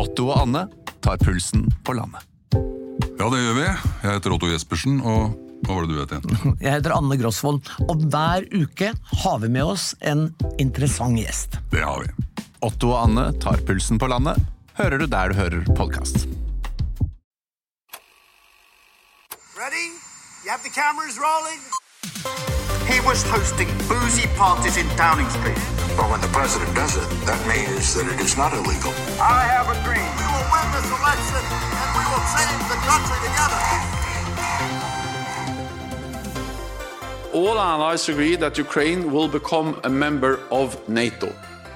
Otto og Anne tar pulsen på landet. Ja, det gjør vi. Jeg heter Otto Jespersen, og hva var det du het igjen? Jeg heter Anne Grosvold, og hver uke har vi med oss en interessant gjest. Det har vi. Otto og Anne tar pulsen på landet, hører du der du hører podkast. Ready? You have the cameras rolling? He was hosting boozy parties in Downing Street. But when the president does it, that means that it is not illegal. I have a dream. We will win this election and we will save the country together. All allies agree that Ukraine will become a member of NATO.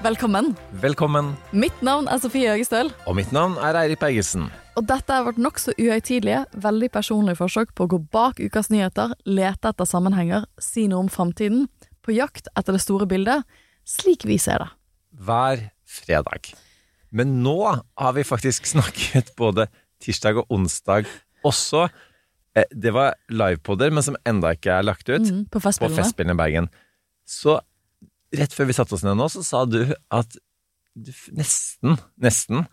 Velkommen. Velkommen. Mitt navn er Sofie Høgestøl, Og mitt navn er Eirik Bergesen. og dette er vårt nokså uhøytidelige, veldig personlige forsøk på å gå bak ukas nyheter, lete etter sammenhenger, si noe om framtiden, på jakt etter det store bildet, slik vi ser det. Hver fredag. Men nå har vi faktisk snakket både tirsdag og onsdag også. Eh, Det var livepoder, men som enda ikke er lagt ut. Mm, på Festspillene. I Bergen. Så rett før vi satte oss ned nå, så sa du at du nesten, nesten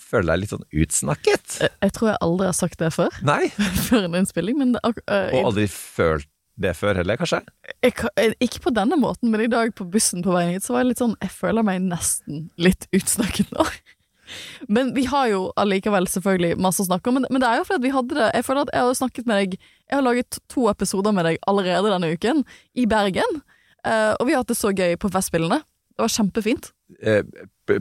føler deg litt sånn utsnakket. Jeg, jeg tror jeg aldri har sagt det før, Nei, før en innspilling, men det, øh, og aldri følt det før heller, kanskje? jeg, ikke på denne måten, men i dag på bussen på veien hit, så var jeg litt sånn Jeg føler meg nesten litt utsnakket nå. Men vi har jo allikevel selvfølgelig masse å snakke om. Men, men det er jo fordi at vi hadde det Jeg føler at jeg har snakket med deg Jeg har laget to episoder med deg allerede denne uken, i Bergen. Eh, og vi har hatt det så gøy på Festspillene. Det var kjempefint. Eh,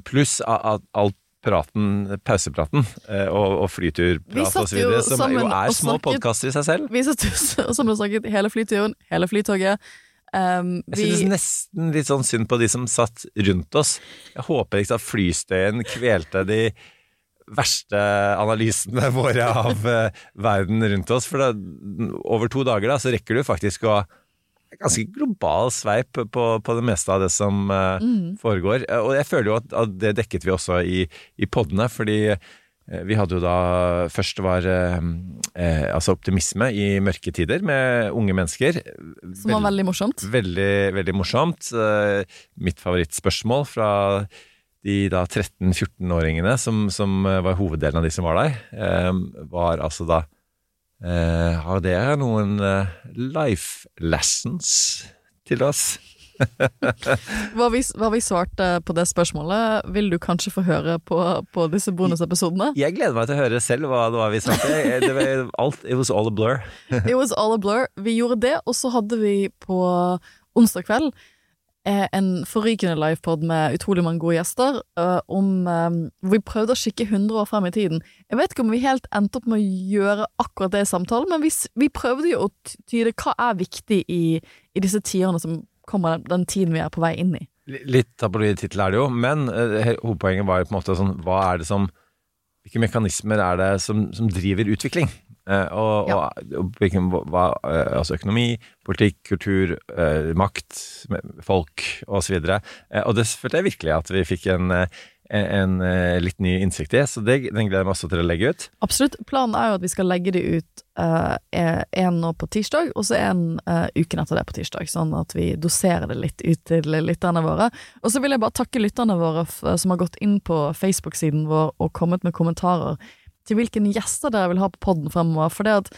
Pluss a- a- all praten, pausepraten, eh, og, og flyturprat videre, som sammen jo er små podkaster i seg selv. Vi satt jo sammen og snakket hele flyturen, hele flytoget. Um, Jeg vi, synes nesten litt sånn synd på de som satt rundt oss. Jeg håper ikke at flystøyen kvelte de verste analysene våre av eh, verden rundt oss. For da, over to dager da, så rekker du faktisk å Ganske global sveip på, på det meste av det som eh, foregår. Eh, Og jeg føler jo at, at det dekket vi også i, i poddene, fordi eh, vi hadde jo da Først var eh, altså optimisme i mørke tider med unge mennesker. som var veldig morsomt. Veldig, veldig morsomt. Eh, Mitt favorittspørsmål fra de da 13-14-åringene som, som var hoveddelen av de som var der, eh, var altså da Har dere noen eh, life lessons til oss? Hva vi, hva vi svarte på det spørsmålet, vil du kanskje få høre på, på disse bonusepisodene. Jeg gleder meg til å høre selv hva det var vi svarte. Det, det var alt, it was all a blur. It was all a blur. Vi gjorde det, og så hadde vi på onsdag kveld eh, en forrykende livepod med utrolig mange gode gjester, eh, om eh, vi prøvde å kikke 100 år frem i tiden. Jeg vet ikke om vi helt endte opp med å gjøre akkurat det i samtalen, men vi, vi prøvde jo å tyde hva er viktig i, i disse tiårene som kommer, den, den tiden vi er på vei inn i. Litt tabloid tittel er det jo, men eh, hovedpoenget var jo på en måte sånn Hva er det som Hvilke mekanismer er det som, som driver utvikling? Eh, og, Ja. og, og hva, eh, altså økonomi, politikk, kultur, eh, makt, folk osv. Eh, og det følte jeg virkelig at vi fikk en, en, en litt ny innsikt i, så det, den gleder jeg meg også til å legge ut. Absolutt. Planen er jo at vi skal legge det ut én nå på tirsdag, og så en eh, uken etter det på tirsdag. Sånn at vi doserer det litt ut til lytterne våre. Og så vil jeg bare takke lytterne våre som har gått inn på Facebook-siden vår og kommet med kommentarer til hvilke gjester dere vil ha på podden fremover. For det at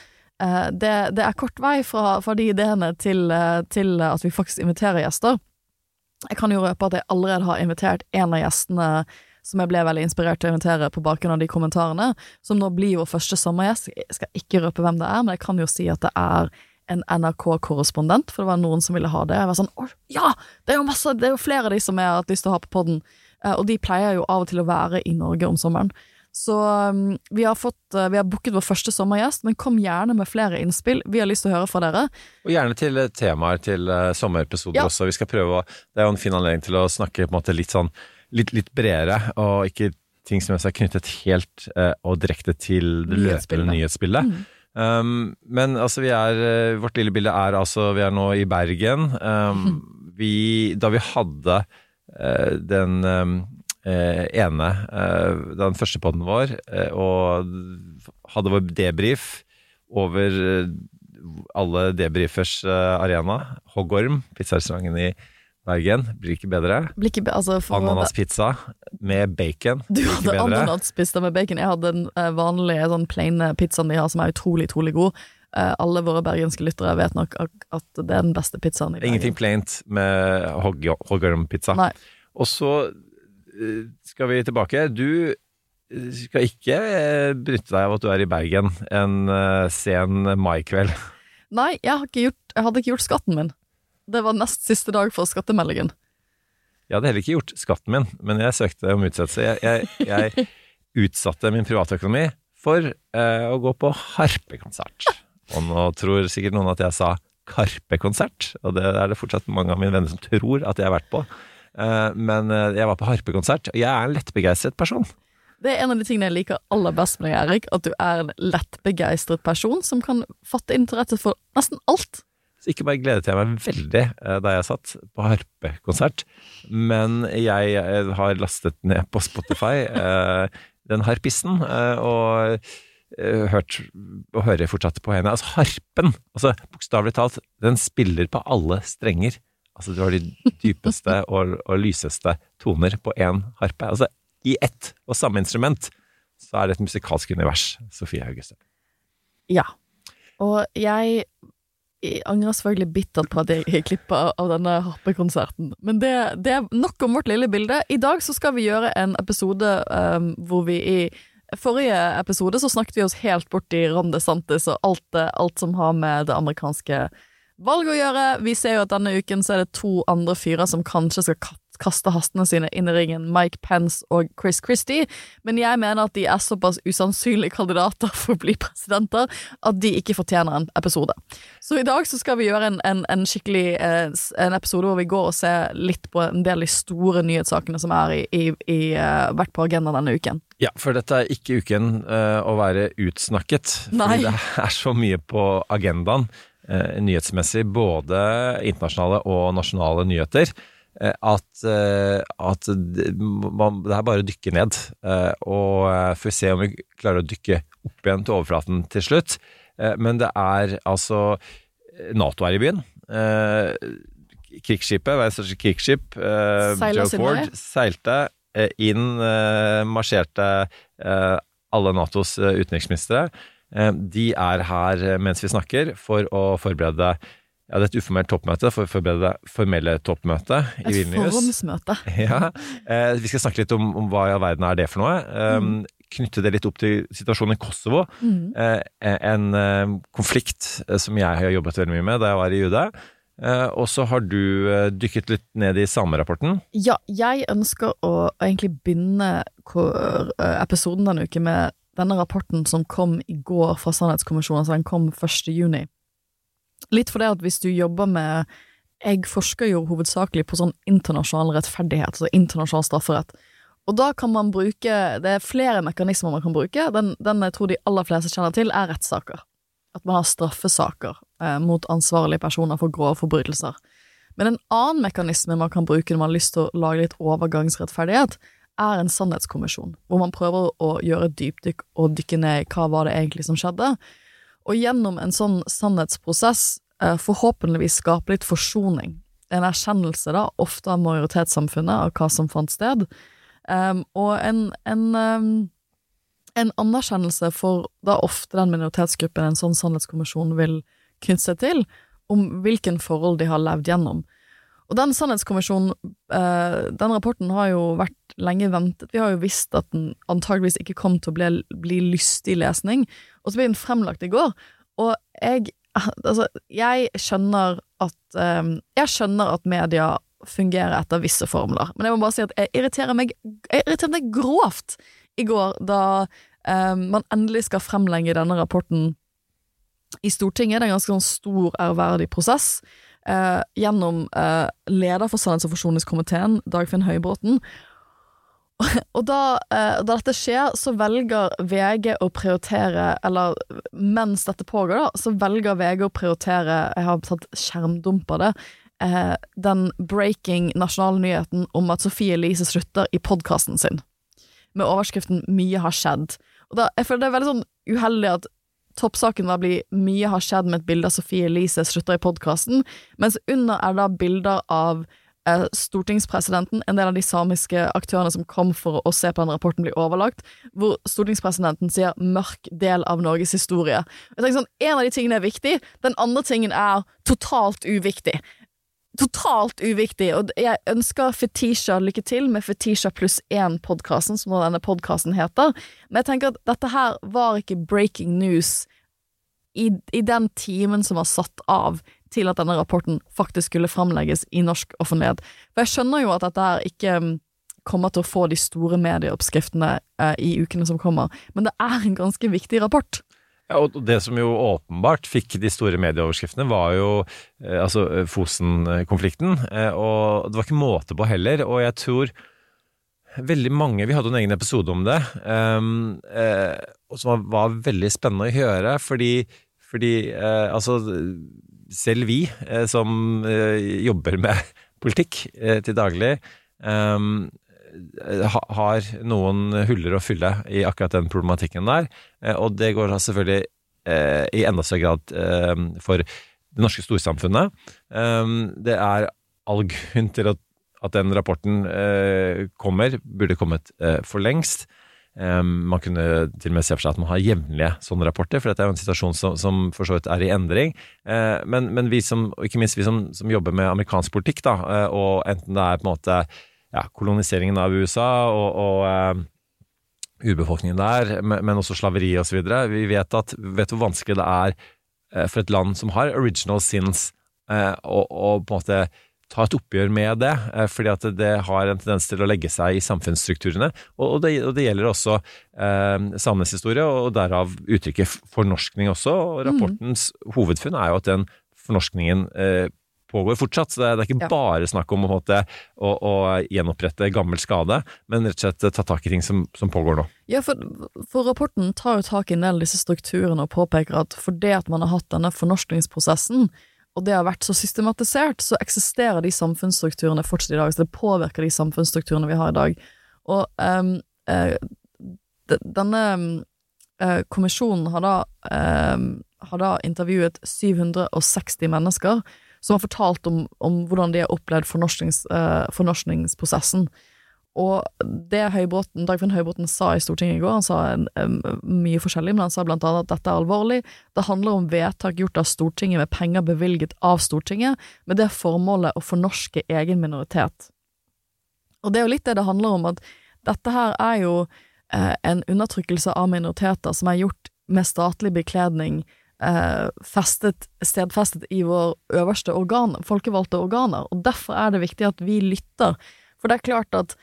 eh, det, det er kort vei fra, fra de ideene til, eh, til at vi faktisk inviterer gjester. Jeg kan jo røpe at jeg allerede har invitert en av gjestene som jeg ble veldig inspirert til å invitere på bakgrunn av de kommentarene, som nå blir vår første sommergjest. Jeg skal ikke røpe hvem det er, men jeg kan jo si at det er en NRK-korrespondent, for det var noen som ville ha det. Jeg var sånn Å, ja! Det er jo masse, det er jo flere av de som jeg har hatt lyst til å ha på podden, Eh, og de pleier jo av og til å være i Norge om sommeren. Så um, vi har fått, vi har booket vår første sommergjest, men kom gjerne med flere innspill. Vi har lyst til å høre fra dere. Og gjerne til eh, temaer til eh, sommerepisoder Ja. også. Vi skal prøve å Det er jo en fin anledning til å snakke måte litt sånn litt, litt bredere, og ikke ting som er knyttet helt og direkte til det løpende nyhetsbildet. Um, men altså, vi er Vårt lille bilde er altså Vi er nå i Bergen. Um, vi, da vi hadde den um, ene eh, Den første podden vår, eh, og hadde vår debrief over eh, alle debrifers eh, arena. Hoggorm, pizzarestauranten i Bergen. Blir ikke bedre. Blir ikke be- altså, Ananaspizza. med bacon. Du hadde ananaspizza med bacon. Jeg hadde den eh, vanlige sånn plaine pizzaen de har, som er utrolig, utrolig god. Eh, alle våre bergenske lyttere vet nok at det er den beste pizzaen i Bergen. Ingenting plaint med hoggormpizza. Og så eh, skal vi tilbake. Du eh, skal ikke eh, bryte deg av at du er i Bergen en eh, sen maikveld. Nei, jeg, har ikke gjort, jeg hadde ikke gjort skatten min. Det var nest siste dag for skattemeldingen. Jeg hadde heller ikke gjort skatten min, men jeg søkte om utsettelse. Jeg, jeg, jeg utsatte min privatøkonomi for eh, å gå på harpekonsert. Og nå tror sikkert noen at jeg sa Karpe-konsert, og det er det fortsatt mange av mine venner som tror at jeg har vært på. Eh, men eh, jeg var på harpekonsert, og jeg er en lettbegeistret person. Det er en av de tingene jeg liker aller best med deg, Erik. At du er en lettbegeistret person som kan fatte interesse for nesten alt. Så ikke bare gledet jeg meg veldig eh, da jeg satt på harpekonsert, men jeg har lastet ned på Spotify den harpisten, og hørt og hører fortsatt på henne. Altså harpen, altså bokstavelig talt, den spiller på alle strenger. Altså du har de dypeste og, og lyseste toner på én harpe. Altså i ett og samme instrument så er det et musikalsk univers, Sofie Auguste. Ja. Og jeg jeg angrer selvfølgelig bittert på at jeg av av denne harpekonserten. Men det, det er nok om vårt lille bilde. I dag så skal vi gjøre en episode um, hvor vi i forrige episode så snakket vi oss helt bort i Ron DeSantis og alt, alt som har med det amerikanske valget å gjøre. Vi ser jo at denne uken så er det to andre fyrer som kanskje skal kaste hastene sine inn i ringen. Mike Pence og Chris Christie. Men jeg mener at de er såpass usannsynlige kandidater for å bli presidenter at de ikke fortjener en episode. Så i dag så skal vi gjøre en, en, en skikkelig eh, en episode hvor vi går og ser litt på en del av de store nyhetssakene som er i, i, i, eh, vært på agendaen denne uken. Ja, for dette er ikke uken uh, å være utsnakket. Nei. Fordi det er så mye på agendaen nyhetsmessig, både internasjonale og nasjonale nyheter, eh, at, eh, at man, det er bare å dykke ned. Eh, og eh, får vi se om vi klarer å dykke opp igjen til overflaten til slutt. Eh, men det er altså Nato er i byen. Eh, krigsskipet, verdens største krigsskip, eh, Joe. Ford, seilte eh, inn, eh, marsjerte eh, alle Natos eh, utenriksministre. Eh, de er her eh, mens vi snakker for å forberede ja, det er et uformelt toppmøte for å forberede det formelle toppmøtet i Vilnius. Et forumsmøte. Ja, eh, Vi skal snakke litt om, om hva i all verden er det for noe. Mm. Knytte det litt opp til situasjonen i Kosovo. Mm. Eh, en konflikt som jeg har jobbet veldig mye med da jeg var i UD. Eh, og så har du dykket litt ned i samerapporten. Ja, jeg ønsker å egentlig begynne episoden denne uken med denne rapporten som kom i går fra Sannhetskommisjonen, altså den kom 1. juni. Litt fordi at hvis du jobber med Jeg forsker jo hovedsakelig på sånn internasjonal rettferdighet, altså internasjonal strafferett. Og da kan man bruke Det er flere mekanismer man kan bruke. Den, den jeg tror de aller fleste kjenner til, er rettssaker. At man har straffesaker eh, mot ansvarlige personer for grove forbrytelser. Men en annen mekanisme man kan bruke når man har lyst til å lage litt overgangsrettferdighet, er en sannhetskommisjon, hvor man prøver å gjøre dypdykk og dykke ned i hva var det egentlig som skjedde. Og gjennom en sånn sannhetsprosess eh, forhåpentligvis skape litt forsoning. En erkjennelse, da, ofte av majoritetssamfunnet, av hva som fant sted. Um, og en, en, um, en anerkjennelse for da ofte den minoritetsgruppen en sånn sannhetskommisjon vil knytte seg til, om hvilken forhold de har levd gjennom. Og den sannhetskommisjonen, eh, den rapporten har jo vært lenge ventet. Vi har jo visst at den antageligvis ikke kom til å bli, bli lystig lesning, og så ble den fremlagt i går. Og jeg, altså, jeg skjønner at eh, Jeg skjønner at media fungerer etter visse formler, men jeg må bare si at jeg irriterer meg, jeg irriterte meg grovt i går da eh, man endelig skal fremlegge denne rapporten i Stortinget. Det er en ganske sånn stor, ærverdig prosess. Eh, gjennom eh, leder for Sannhets- og forsoningskomiteen, Dagfinn Høybråten. Og da, eh, da dette skjer, så velger VG å prioritere Eller mens dette pågår, da, så velger VG å prioritere Jeg har tatt skjermdump av det. Eh, den breaking nasjonale nyheten om at Sofie Elise slutter i podkasten sin. Med overskriften 'Mye har skjedd'. Og da, jeg føler det er veldig sånn uheldig at toppsaken var bli 'Mye har skjedd' med et bilde av Sofie Elise slutter i podkasten, mens under er da bilder av eh, stortingspresidenten, en del av de samiske aktørene som kom for å se på den rapporten, bli overlagt, hvor stortingspresidenten sier 'mørk del av Norges historie'. Jeg tenker sånn, En av de tingene er viktig, den andre tingen er totalt uviktig. Totalt uviktig, og jeg ønsker Fetisha lykke til med Fetisha pluss én-podkasten, som denne podkasten heter, men jeg tenker at dette her var ikke breaking news i, i den timen som var satt av til at denne rapporten faktisk skulle framlegges i norsk offentlighet. For jeg skjønner jo at dette her ikke mm, kommer til å få de store medieoppskriftene eh, i ukene som kommer, men det er en ganske viktig rapport. Ja, og det som jo åpenbart fikk de store medieoverskriftene, var jo eh, altså Fosen-konflikten. Eh, og det var ikke måte på heller. Og jeg tror veldig mange Vi hadde en egen episode om det, um, eh, som var, veldig spennende å høre, fordi, fordi eh, altså Selv vi eh, som eh, jobber med politikk til daglig, um, har noen huller å fylle i akkurat den problematikken der. Og det går da selvfølgelig i enda større grad for det norske storsamfunnet. Det er all grunn til at, den rapporten kommer, burde kommet for lengst. Man kunne til og med se for seg at man har jevnlige sånne rapporter, for dette er jo en situasjon som, som for så vidt er i endring. Men, men vi som, ikke minst vi som, som, jobber med amerikansk politikk, da, og enten det er på en måte ja, koloniseringen av USA og, og urbefolkningen der, men også slaveri osv. Vi vet, at, vet hvor vanskelig det er for et land som har original sins, å på en måte ta et oppgjør med det, eh, fordi at det har en tendens til å legge seg i samfunnsstrukturene. Og det, og det gjelder også eh, samenes historie, og derav uttrykket fornorskning også. Og mm. rapportens mm. hovedfunn er jo at den fornorskningen eh, pågår fortsatt. Så det, det er ikke ja. bare snakk om måte, å, å, gjenopprette gammel skade, men rett og slett ta tak i ting som, som pågår nå. Ja, for, for, rapporten tar jo tak i en del av disse strukturene og påpeker at fordi at man har hatt denne fornorskningsprosessen, og det har vært så systematisert, så eksisterer de samfunnsstrukturene fortsatt i dag. Så det påvirker de samfunnsstrukturene vi har i dag. Og um, uh, denne uh, kommisjonen har da, um, har da, intervjuet 760 mennesker som har fortalt om, om hvordan de har opplevd fornorsknings, uh, fornorskningsprosessen. Og det Høybråten, Dagfinn Høybråten sa i Stortinget i går, han sa en, um, mye forskjellig, men han sa blant annet at dette er alvorlig. Det handler om vedtak gjort av Stortinget med penger bevilget av Stortinget, med det formålet å fornorske egen minoritet. Og det er jo litt det det handler om, at dette her er jo eh, en undertrykkelse av minoriteter som er gjort med statlig bekledning, eh, festet, stedfestet i vår øverste organ, folkevalgte organer, og derfor er det viktig at vi lytter. For det er klart at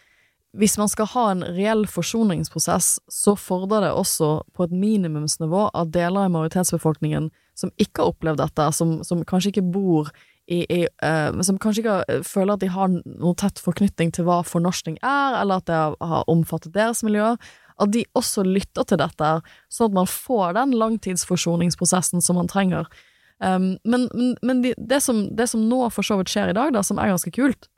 hvis man skal ha en reell forsoningsprosess, så fordrer det også på et minimumsnivå at deler av majoritetsbefolkningen som ikke har opplevd dette, som, som kanskje ikke bor i, i uh, Som kanskje ikke føler at de har noe tett forknytning til hva fornorskning er, eller at det har, omfattet deres miljø, at de også lytter til dette, sånn at man får den langtidsforsoningsprosessen som man trenger. Um, men, men, de, det, som, det, som, nå for så vidt skjer i dag, da, som er ganske kult,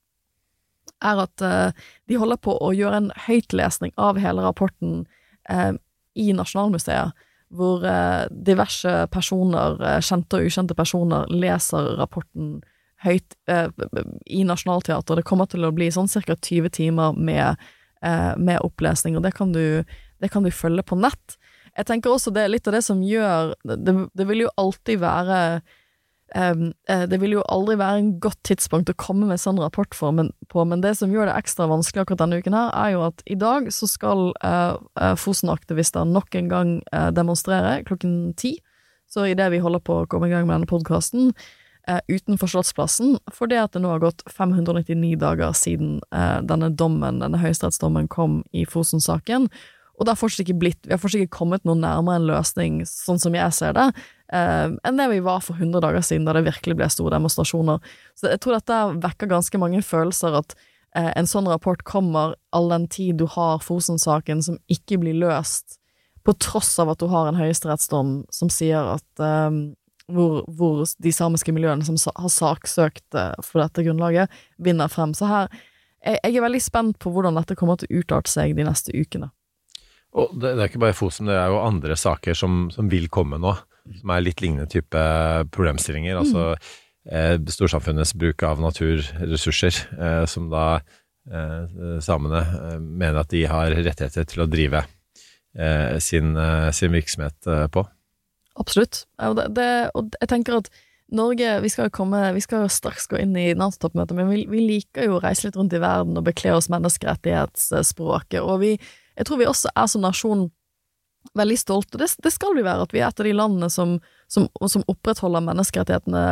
er at uh, de holder på å gjøre en høytlesning av hele rapporten uh, i Nasjonalmuseet, hvor uh, diverse personer, kjente og ukjente personer, leser rapporten høyt i Nationaltheatret. Det kommer til å bli sånn ca. 20 timer med, med opplesning, og det kan, du, det kan, du, følge på nett. Jeg tenker også det er litt av det som gjør Det, det vil jo alltid være Um, det vil jo aldri være en godt tidspunkt å komme med sånn rapport for, men, på, men det som gjør det ekstra vanskelig akkurat denne uken her, er jo at i dag så skal uh, Fosen-aktivister nok en gang uh, demonstrere klokken ti. Så idet vi holder på å komme i gang med denne podkasten, uh, utenfor Slottsplassen, fordi at det nå har gått 599 dager siden denne dommen, denne høyesterettsdommen kom i Fosen-saken. Og det har fortsatt ikke blitt, vi har fortsatt ikke kommet noe nærmere en løsning, sånn som jeg ser det, eh, enn det vi var for 100 dager siden, da det virkelig ble store demonstrasjoner. Så jeg tror dette vekker ganske mange følelser, at eh, en sånn rapport kommer all den tid du har Fosen-saken som ikke blir løst, på tross av at du har en høyesterettsdom som sier at eh, hvor, hvor, de samiske miljøene som har saksøkt eh, for dette grunnlaget, vinner frem. Så her jeg, jeg er veldig spent på hvordan dette kommer til å utarte seg de neste ukene. Og det, det, er ikke bare Fosen, det er jo andre saker som, som, vil komme nå, som er litt lignende type problemstillinger. Altså, eh, storsamfunnets bruk av naturressurser, eh, som da eh, samene eh, mener at de har rettigheter til å drive eh, sin, sin virksomhet på. Absolutt. Og, det, det, og jeg tenker at Norge Vi skal jo komme, vi skal straks gå inn i NATO-toppmøtet, men vi, vi, liker jo å reise litt rundt i verden og bekle oss menneskerettighetsspråket. Og vi, jeg tror vi også er som nasjon veldig stolte. Det, det skal vi være, at vi er et av de landene som, som, som opprettholder menneskerettighetene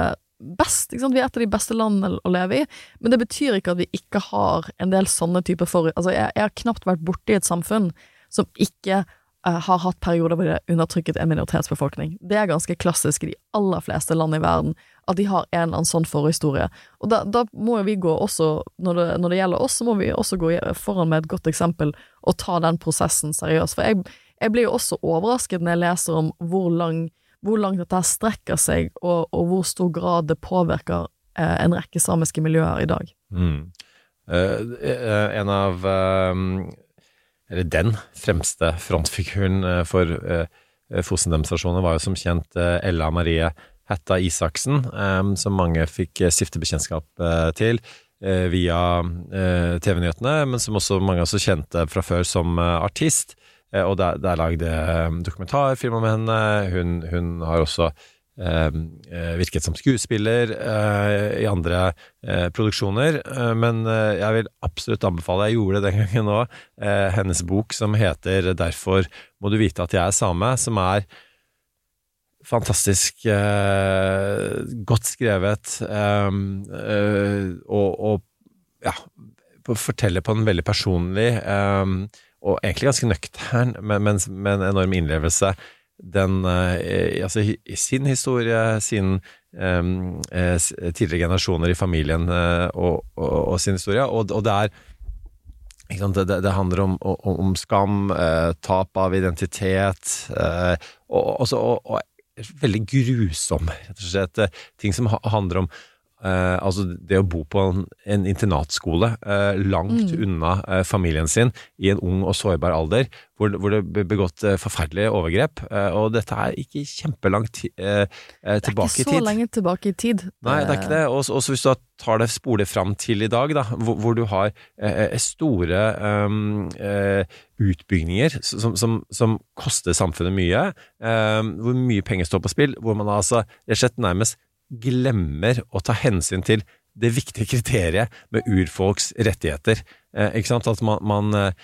best. Vi er et av de beste landene å leve i, men det betyr ikke at vi ikke har en del sånne typer for... Altså, jeg, jeg har knapt vært borti et samfunn som ikke har hatt perioder hvor de har undertrykket en minoritetsbefolkning. Det er ganske klassisk i de aller fleste land i verden, at de har en eller annen sånn forhistorie. Og da, da må vi gå også, når det, når det, gjelder oss, så må vi også gå foran med et godt eksempel og ta den prosessen seriøst. For jeg, jeg blir jo også overrasket når jeg leser om hvor lang hvor langt dette strekker seg, og, og, hvor stor grad det påvirker eh, en rekke samiske miljøer i dag. Mm. Uh, en av uh, Eller den fremste frontfiguren for uh, Fosen-demonstrasjonen var jo som kjent Ella Marie Hetta Isaksen, som mange fikk stifte bekjentskap til via TV-nyhetene, men som også mange også kjente fra før som artist. Eh, og det, er lagd eh, dokumentarfilmer med henne. Hun, hun har også eh, virket som skuespiller i andre produksjoner. men jeg vil absolutt anbefale, jeg gjorde det den gangen òg, hennes bok som heter 'Derfor må du vite at jeg er same', som er fantastisk eh, godt skrevet eh, og, og, ja, forteller på en veldig personlig eh, og egentlig ganske nøktern, men, men med en enorm innlevelse. Den, eh, altså, sin historie, sin um, tidligere generasjoner i familien uh, og, og, og, sin historie. Og, og det er det, det, handler om, om, om skam, eh, tap av identitet, uh, og, og, veldig grusom, rett og slett. Ting som handler om Uh, altså det å bo på en, en internatskole uh, langt mm. unna uh, familien sin i en ung og sårbar alder, hvor, hvor det ble begått forferdelige overgrep. og dette er ikke kjempelangt tilbake i tid. Det er ikke så lenge tilbake i tid. Nei, det er ikke det. Og hvis du tar det spole fram til i dag, da, hvor, hvor du har store um, utbygginger som, som, som, koster samfunnet mye, hvor mye penger står på spill, hvor man altså rett og slett nærmest glemmer å ta hensyn til det viktige kriteriet med urfolks rettigheter. Eh, ikke sant? At man, man, eh,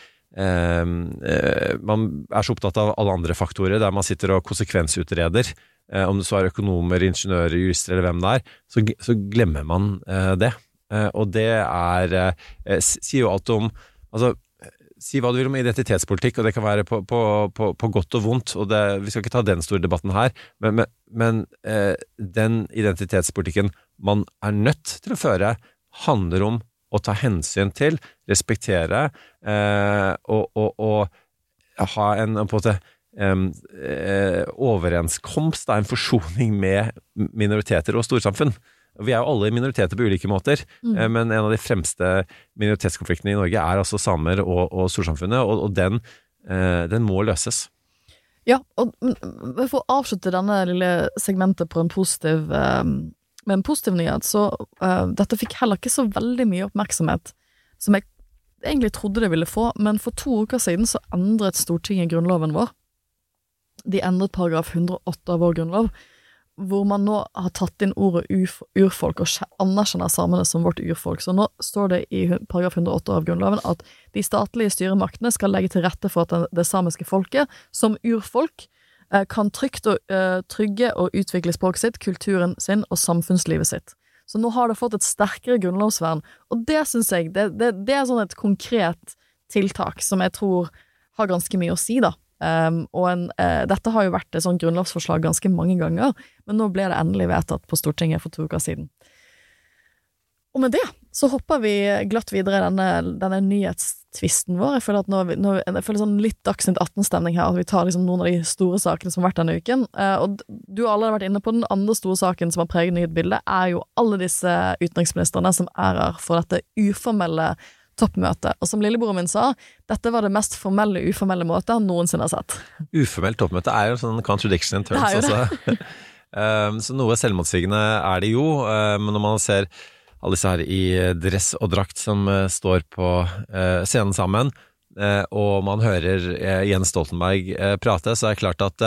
eh, man, er så opptatt av alle andre faktorer, der man sitter og konsekvensutreder. Eh, om det så er økonomer, ingeniører, jurister eller hvem det er, så, så glemmer man eh, det. Eh, og det er Sier jo alt om Altså, si hva du vil om identitetspolitikk, og det kan være på, på, på, på godt og vondt, og det, vi skal ikke ta den store debatten her, men, men, men eh, den identitetspolitikken man er nødt til å føre, handler om å ta hensyn til, respektere eh, og, og, og, ha en en måte eh, overenskomst, en forsoning med minoriteter og storsamfunn. Vi er jo alle minoriteter på ulike måter, mm. Eh, men en av de fremste minoritetskonfliktene i Norge er altså samer og, og storsamfunnet, og, og den, eh, den, må løses. Ja, og for å avslutte denne lille segmentet på en positiv, um, med en positiv nyhet, så uh, dette fikk heller ikke så veldig mye oppmerksomhet som jeg egentlig trodde det ville få, men for to uker siden så endret Stortinget grunnloven vår. De endret paragraf 108 av vår grunnlov, hvor man nå har tatt inn ordet urfolk og anerkjenner samene som vårt urfolk. Så nå står det i paragraf 108 av Grunnloven at de statlige styremaktene skal legge til rette for at det samiske folket, som urfolk, eh, kan trygt og, uh, trygge og utvikle språket sitt, kulturen sin og samfunnslivet sitt. Så nå har det fått et sterkere grunnlovsvern, og det syns jeg det, det, det er sånn et konkret tiltak som jeg tror har ganske mye å si, da. Um, og en, uh, dette har jo vært et sånt grunnlovsforslag ganske mange ganger, men nå ble det endelig vedtatt på Stortinget for to uker siden. Og med det så hopper vi glatt videre i denne, denne nyhetstvisten vår. Jeg føler at nå, nå jeg føler sånn litt Dagsnytt 18-stemning her, at vi tar liksom noen av de store sakene som har vært denne uken. Uh, og du har allerede vært inne på den andre store saken som har preget nyhetsbildet, er jo alle disse utenriksministrene som er her for dette uformelle toppmøte. Og som lillebroren min sa, dette var det mest formelle, uformelle måte han noensinne har sett. Uformelt toppmøte er jo en sånn contradiction in terms, altså. Eh, så noe selvmotsigende er det jo, men når man ser alle disse her i dress og drakt som eh, står på eh, scenen sammen, eh, og man hører Jens Stoltenberg prate, så er det klart at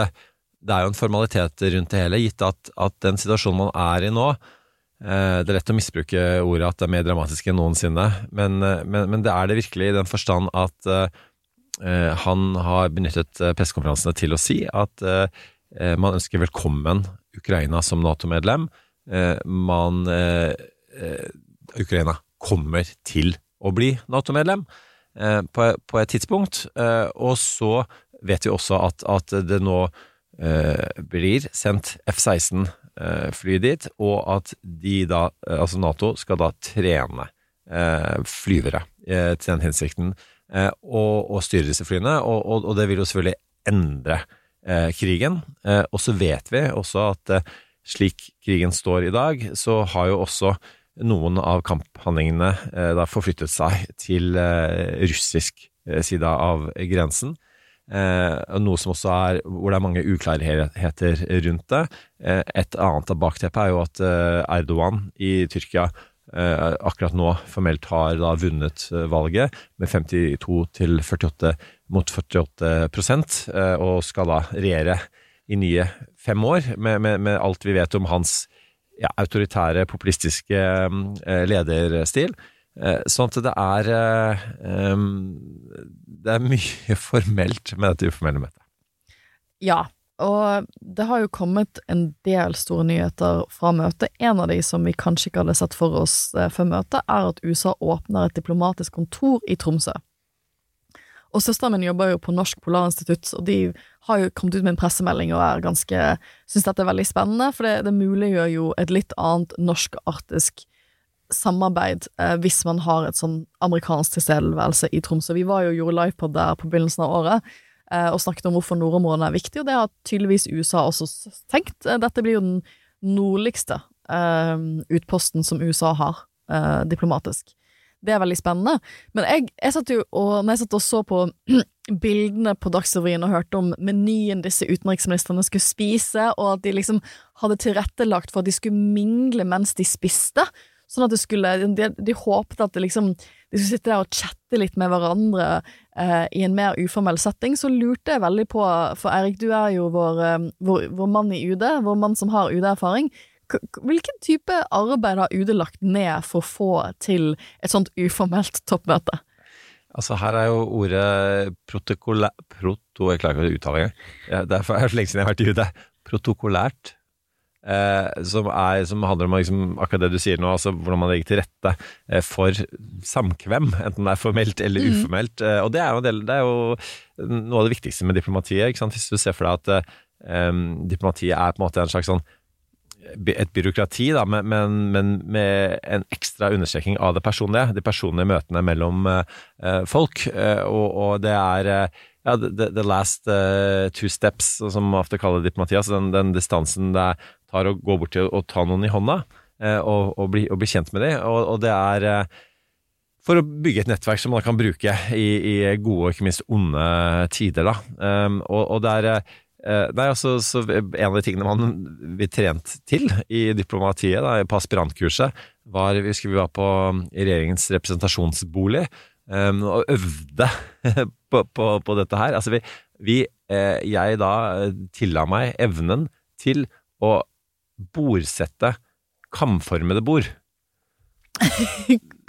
det er jo en formalitet rundt det hele, gitt at, at den situasjonen man er i nå Det er lett å misbruke ordet at det er mer dramatisk enn noensinne, men, eh, men, men det er det virkelig i den forstand at eh, eh, han har benyttet eh, pressekonferansene til å si at eh, eh, man ønsker velkommen Ukraina som Nato-medlem. Uh, man eh, eh, Ukraina kommer til å bli Nato-medlem eh, på, på et tidspunkt, eh, og så vet vi også at, at det nå eh, blir sendt F-16 eh, fly dit, og at de da, eh, altså Nato, skal da trene eh, flyvere eh, til den hensikten, eh, og, og styre disse flyene, og, og, og det vil jo selvfølgelig endre eh, krigen. Eh, og så vet vi også at eh, slik krigen står i dag, så har jo også noen av kamphandlingene eh, da forflyttet seg til eh, russisk eh, side av grensen. Eh, noe som også er hvor det er mange uklarheter rundt det. Eh, et annet av bakteppet er jo at eh, Erdogan i Tyrkia eh, akkurat nå formelt har da vunnet eh, valget med 52 til 48 mot 48 prosent, eh, og skal da regjere i nye fem år, med, med, med alt vi vet om hans ja, autoritære, populistiske eh, lederstil. Eh, sånn at det er eh, Det er mye formelt med dette uformelle møtet. Ja, og det har jo kommet en del store nyheter fra møtet. En av de som vi kanskje ikke hadde sett for oss eh, før møtet, er at USA åpner et diplomatisk kontor i Tromsø. Og søsteren min jobber jo på Norsk Polarinstitutt, og de har jo kommet ut med en pressemelding og er ganske Syns dette er veldig spennende, for det, det muliggjør jo et litt annet norsk-arktisk samarbeid eh, hvis man har et sånn amerikansk tilstedeværelse i Tromsø. Vi var jo og gjorde livepod der på begynnelsen av året eh, og snakket om hvorfor nordområdene er viktig, og det har tydeligvis USA også tenkt. Eh, Dette blir jo den nordligste eh, utposten som USA har eh, diplomatisk. Det er veldig spennende. Men jeg, jeg satt jo og, når jeg satt og så på bildene på Dagsrevyen og hørte om menyen disse utenriksministrene skulle spise, og at de liksom hadde tilrettelagt for at de skulle mingle mens de spiste, sånn at det skulle De, de håpet at det liksom de skulle sitte der og chatte litt med hverandre eh, i en mer uformell setting, så lurte jeg veldig på, for Eirik, du er jo vår, eh, vår, vår mann i UD, vår mann som har UD-erfaring. Hvilken type arbeid har UD lagt ned for å få til et sånt uformelt toppmøte? Altså Her er jo ordet protokolæ... Proto... Jeg klarer ikke å uttale engang. Det er for lenge siden jeg har vært i UD. Protokollært. Eh, som, er, som handler om liksom, akkurat det du sier nå, altså hvordan man legger til rette eh, for samkvem, enten det er formelt eller uformelt. Eh, og det er, del, det er jo noe av det viktigste med diplomatiet. Hvis du ser for deg at eh, diplomatiet er på en måte en slags sånn et byråkrati, da, men, men, men med en ekstra understreking av det personlige. De personlige møtene mellom folk. og, og det er ja, the, the last uh, two steps, som man ofte kaller diplomati. Altså den, den distansen det tar å gå bort til å ta noen i hånda uh, og, og, bli, og bli kjent med dem. Og, og det er uh, for å bygge et nettverk som man kan bruke i, i gode og ikke minst onde tider. Da. Um, og, det er Nei, altså, så En av de tingene man vi trent til i diplomatiet, da, på aspirantkurset, var vi husker vi var på regjeringens representasjonsbolig um, og øvde på, på, på dette her. Altså, vi, vi eh, Jeg da eh, tilla meg evnen til å bordsette kamformede bord.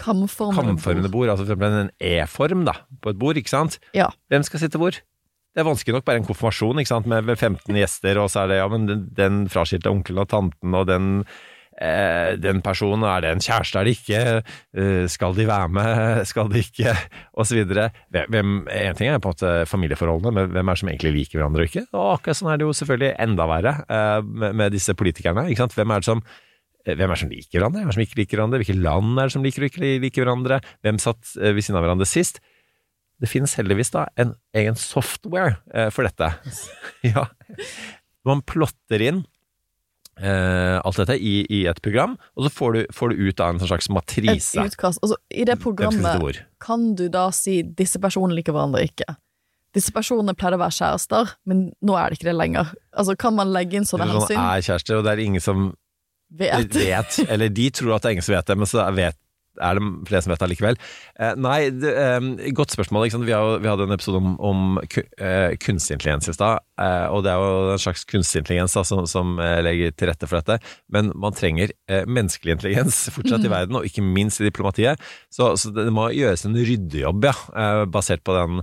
Kamformede Kamformede bord, altså for eksempel en E-form da, på et bord, ikke sant? Ja. Hvem skal sitte hvor? Det er vanskelig nok bare en konfirmasjon ikke sant? med 15 gjester, og så er det ja, men den, den fraskilte onkelen og tanten og den, eh, den personen, er det en kjæreste, er det ikke? Eh, skal de være med, skal de ikke? Videre. En ting er på en måte familieforholdene, men hvem er det som egentlig liker hverandre og ikke? Og akkurat sånn er det jo selvfølgelig enda verre eh, med, med disse politikerne. ikke sant? Hvem er det som hvem er det som liker hverandre, hvem er det som ikke liker hverandre, hvilke land er det som liker og ikke liker hverandre, hvem satt eh, ved siden av hverandre sist? Det finnes heldigvis da en egen software eh, for dette. ja. Man plotter inn eh, alt dette i, i et program, og så får du, får du ut av en slags slags Et matrise. utkast. Altså, I det programmet kan du da si 'disse personene liker hverandre ikke'. disse personene pleide å være kjærester, men nå er det ikke det lenger. Altså, kan man legge inn sånne hensyn? sånn hensyn? er kjærester, og det er ingen som Vet. vet, eller de tror at det er ingen som vet det, men så vet, er det flere som vet det allikevel. Eh, nei, det, eh, godt spørsmål. Vi, har, vi hadde en episode om, om eh, kunstig intelligens i stad, eh, og det er jo en slags kunstig intelligens da, som, som eh, legger til rette for dette. Men man trenger eh, menneskelig intelligens fortsatt i verden, og ikke minst i diplomatiet. Så, så det må gjøres en ryddejobb, ja, basert på den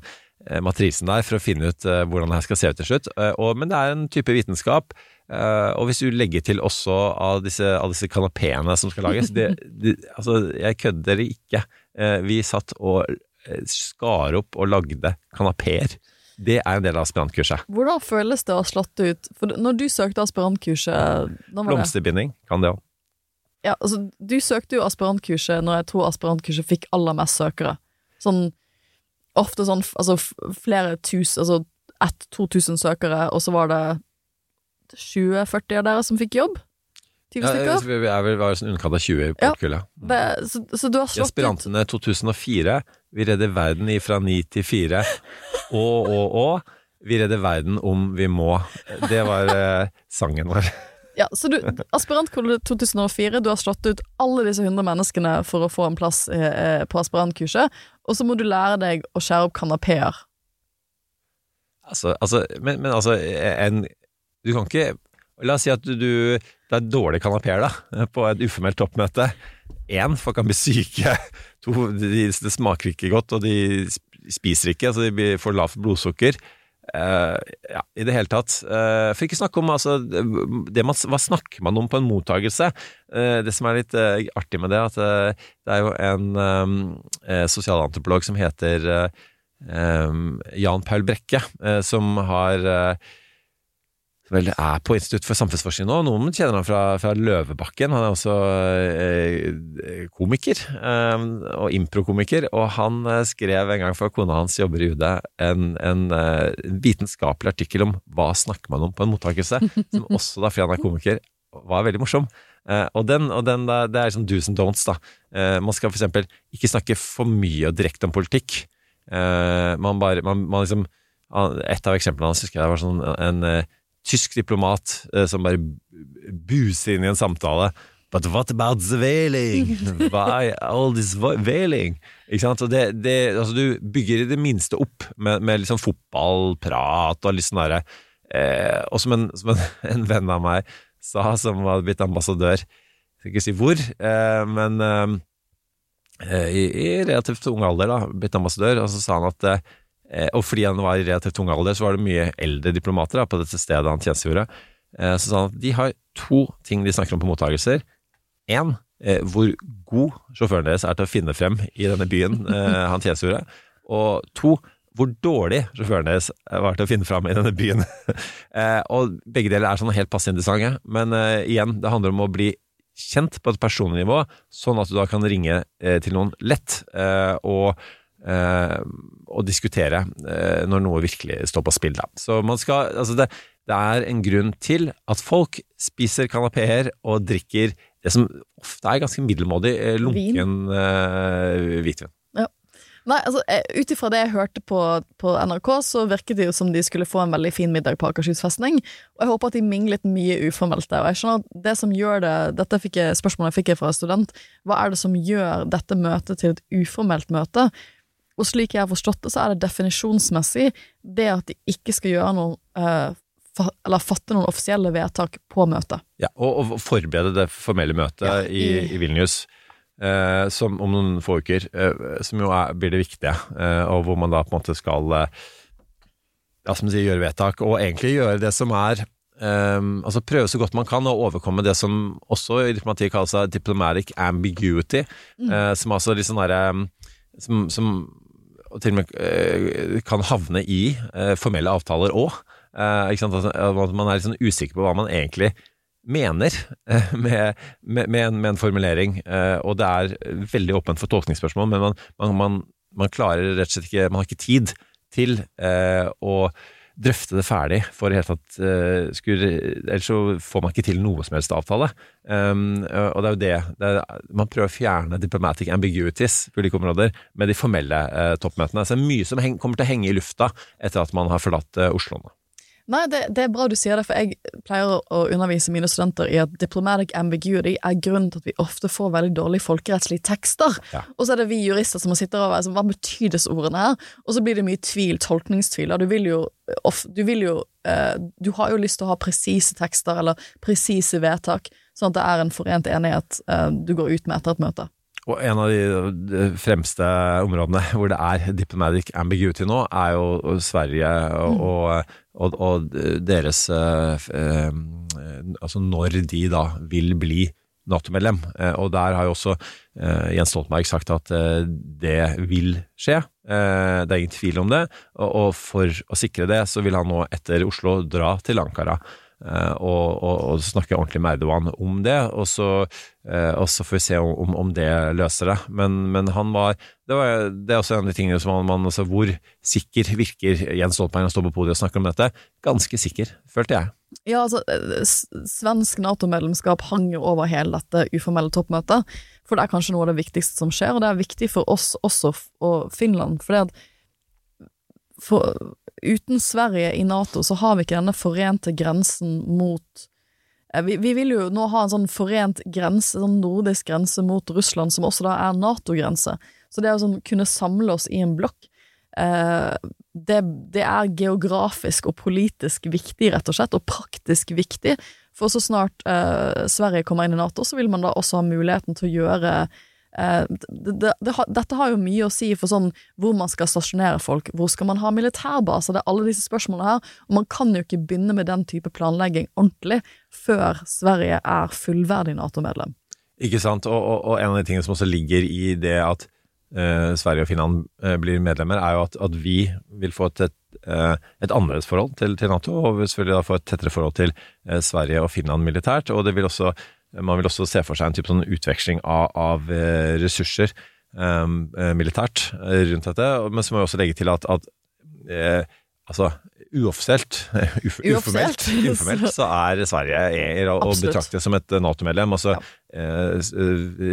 matrisen der, for å finne ut hvordan det her skal se ut til slutt. Og, men det er en type vitenskap. Eh, og hvis du legger til også av disse, av disse kanapeene som skal lages det, det, Altså, jeg kødder ikke. Uh, vi satt og eh, skar opp og lagde kanapeer. Det er en del av aspirantkurset. Hvordan føles det å ha slått ut For når du søkte aspirantkurset? Blomsterbinding kan det òg. Ja, altså, du søkte jo aspirantkurset når jeg tror aspirantkurset fikk aller mest søkere. Sånn ofte sånn altså flere tusen, altså 1000-2000 søkere, og så var det 20-40 av dere som fikk jobb? 20 Ja, stykker? vi er vel var sånn underkant av 20 på Ja. Det, så, så du har slått Aspirantene 2004, vi redder verden fra 9 til 4. Og, og, og, vi redder verden om vi må. Det var eh, sangen vår. Ja, så du, Aspirantkollet 2004, du har slått ut alle disse 100 menneskene for å få en plass eh, på aspirantkurset, og så må du lære deg å skjære opp kanapeer. Altså, altså men, men altså, en Du kan ikke La oss si at du, du Det er dårlige kanapeer, på et uformelt toppmøte. Én, folk kan bli syke. To, de, det smaker ikke godt, og de spiser ikke, så de får lavt blodsukker. Uh, ja, i det hele tatt. Uh, for ikke snakke om altså, man, Hva snakker man om på en mottagelse? Uh, det som er litt eh, artig med det, at eh, det er jo en um, eh, sosialantropolog som heter eh, um, Jan Paul Brekke, eh, som har eh, vel er på Institutt for samfunnsforskning nå. Noen kjenner han fra, fra Løvebakken. Han er også eh, komiker, eh, og improkomiker. Og han eh, skrev en gang for kona hans jobber i UD en, en eh, vitenskapelig artikkel om hva snakker man om på en mottakelse, som også da, fordi han er komiker, var veldig morsom. Eh, og den, og den da, det er sånn do's and don'ts, da. Eh, man skal eksempel ikke snakke for mye og direkte om politikk. Eh, man bare, man, man liksom Et av eksemplene hans husker jeg var sånn en eh, tysk diplomat eh, som bare buser inn i en samtale. But what about the whaling? Why all this whaling? Ikke sant? Det, det, altså du bygger i det minste opp med, med liksom fotballprat og litt sånn derre eh, Og som, en, som en, en venn av meg sa, som hadde blitt ambassadør Jeg skal ikke si hvor, eh, men eh, i, i relativt ung alder, da, blitt ambassadør, og så sa han at eh, og fordi han var i relativt ung alder, så var det mye eldre diplomater da, på dette stedet han tjenestegjorde. Eh, Så sa han at de har to ting de snakker om på mottagelser. Én, eh, hvor god sjåføren deres er til å finne frem i denne byen eh, han tjenestegjorde. Og to, hvor dårlig sjåføren deres var til å finne frem i denne byen. Eh, Og begge deler er sånn helt passe interessante, men eh, igjen, det handler om å bli kjent på et personlig nivå, sånn at du da kan ringe eh, til noen lett eh, og eh, og diskutere eh, når noe virkelig står på spill. Da. Så man skal, altså det, det er en grunn til at folk spiser kanapeer og drikker det som ofte er ganske middelmådig eh, lunken eh, hvitvin. Nei, altså, ut ifra det jeg hørte på, på NRK, så virket det jo som de skulle få en veldig fin middag på Akershus festning, og jeg håper at de minglet mye uformelt der. Og jeg skjønner at det som gjør det Dette fikk jeg, spørsmålet fikk jeg fra en student. Hva er det som gjør dette møtet til et uformelt møte? Og slik jeg har forstått det, så er det definisjonsmessig det at de ikke skal gjøre noe eh, eller fatte noen offisielle vedtak på møtet. Ja, og, og forberede det formelle møtet Ja, i, i- i Vilnius. Eh, som om noen få uker, eh, som jo er, blir det viktige, eh, og hvor man da på en måte skal eh, ja, som sier, gjøre vedtak, og egentlig gjøre det som er eh, altså Prøve så godt man kan å overkomme det som også i diplomatiet kalles diplomatic ambiguity, eh, som altså litt sånn derre som, som til og med eh, kan havne i eh, formelle avtaler òg. Eh, sant? At, man er litt sånn usikker på hva man egentlig mener med, med, med, en, formulering. Og det er veldig åpent for tolkningsspørsmål, men man, man, man, man klarer rett og slett ikke Man har ikke tid til å drøfte det ferdig for i hele tatt uh, skulle, Ellers så får man ikke til noe som helst avtale. Um, og det er jo det, det er, Man prøver å fjerne diplomatic ambiguities på ulike områder med de formelle uh, toppmøtene. Så det er mye som heng, kommer til å henge i lufta etter at man har forlatt uh, Oslo nå. Nei, det, det, er bra du sier det, for jeg pleier å undervise mine studenter i at diplomatic ambiguity er grunnen til at vi ofte får veldig dårlige folkerettslige tekster. Ja. Og så er det vi jurister som sitter sitte og altså, Hva betyr disse ordene her? Og så blir det mye tvil, tolkningstvil. Og du vil jo, du, vil jo eh, du har jo lyst til å ha presise tekster eller presise vedtak, sånn at det er en forent enighet eh, du går ut med etter et møte. Og en av de fremste områdene hvor det er diplomatic ambiguity nå, er jo Sverige og, mm. og, og, og deres eh, eh, Altså når de da vil bli Nato-medlem. Eh, og der har jo også eh, Jens Stoltenberg sagt at eh, det vil skje. Eh, det er ingen tvil om det. Og, og for å sikre det, så vil han nå etter Oslo dra til Ankara. Eh, og, og, og, snakke ordentlig med Erdogan om det, og så, eh, og så får vi se om, om, det løser det. Men, men han var det, var det, er også en av de tingene som man, man altså, Hvor sikker virker Jens Stoltenberg han står på podiet og snakker om dette? Ganske sikker, følte jeg. Ja, altså, eh, svensk Nato-medlemskap hang jo over hele dette uformelle toppmøtet. For det er kanskje noe av det viktigste som skjer, og det er viktig for oss også, og Finland. For det at for, uten Sverige i Nato så har vi ikke denne forente grensen mot eh, vi, vi, vil jo nå ha en sånn forent grense, sånn nordisk grense mot Russland, som også da er Nato-grense. Så det å sånn kunne samle oss i en blokk, eh, det, det, er geografisk og politisk viktig, rett og slett, og praktisk viktig. For så snart eh, Sverige kommer inn i Nato, så vil man da også ha muligheten til å gjøre det, det, det, dette har jo mye å si for sånn hvor man skal stasjonere folk, hvor skal man ha militærbaser, det er alle disse spørsmålene her, og man kan jo ikke begynne med den type planlegging ordentlig før Sverige er fullverdig Nato-medlem. Ikke sant, og, og, og, en av de tingene som også ligger i det at eh, Sverige og Finland eh, blir medlemmer, er jo at, at vi vil få et, et, et annerledes forhold til, til Nato, og selvfølgelig da få et tettere forhold til Sverige og Finland militært, og det vil også man vil også se for seg en type sånn utveksling av, av eh, ressurser um, militært rundt dette. Men så må vi også legge til at, at eh, altså uoffisielt, uf, uformelt, uformelt, så er Sverige er å, betrakte som et Nato-medlem. Altså, ja. eh,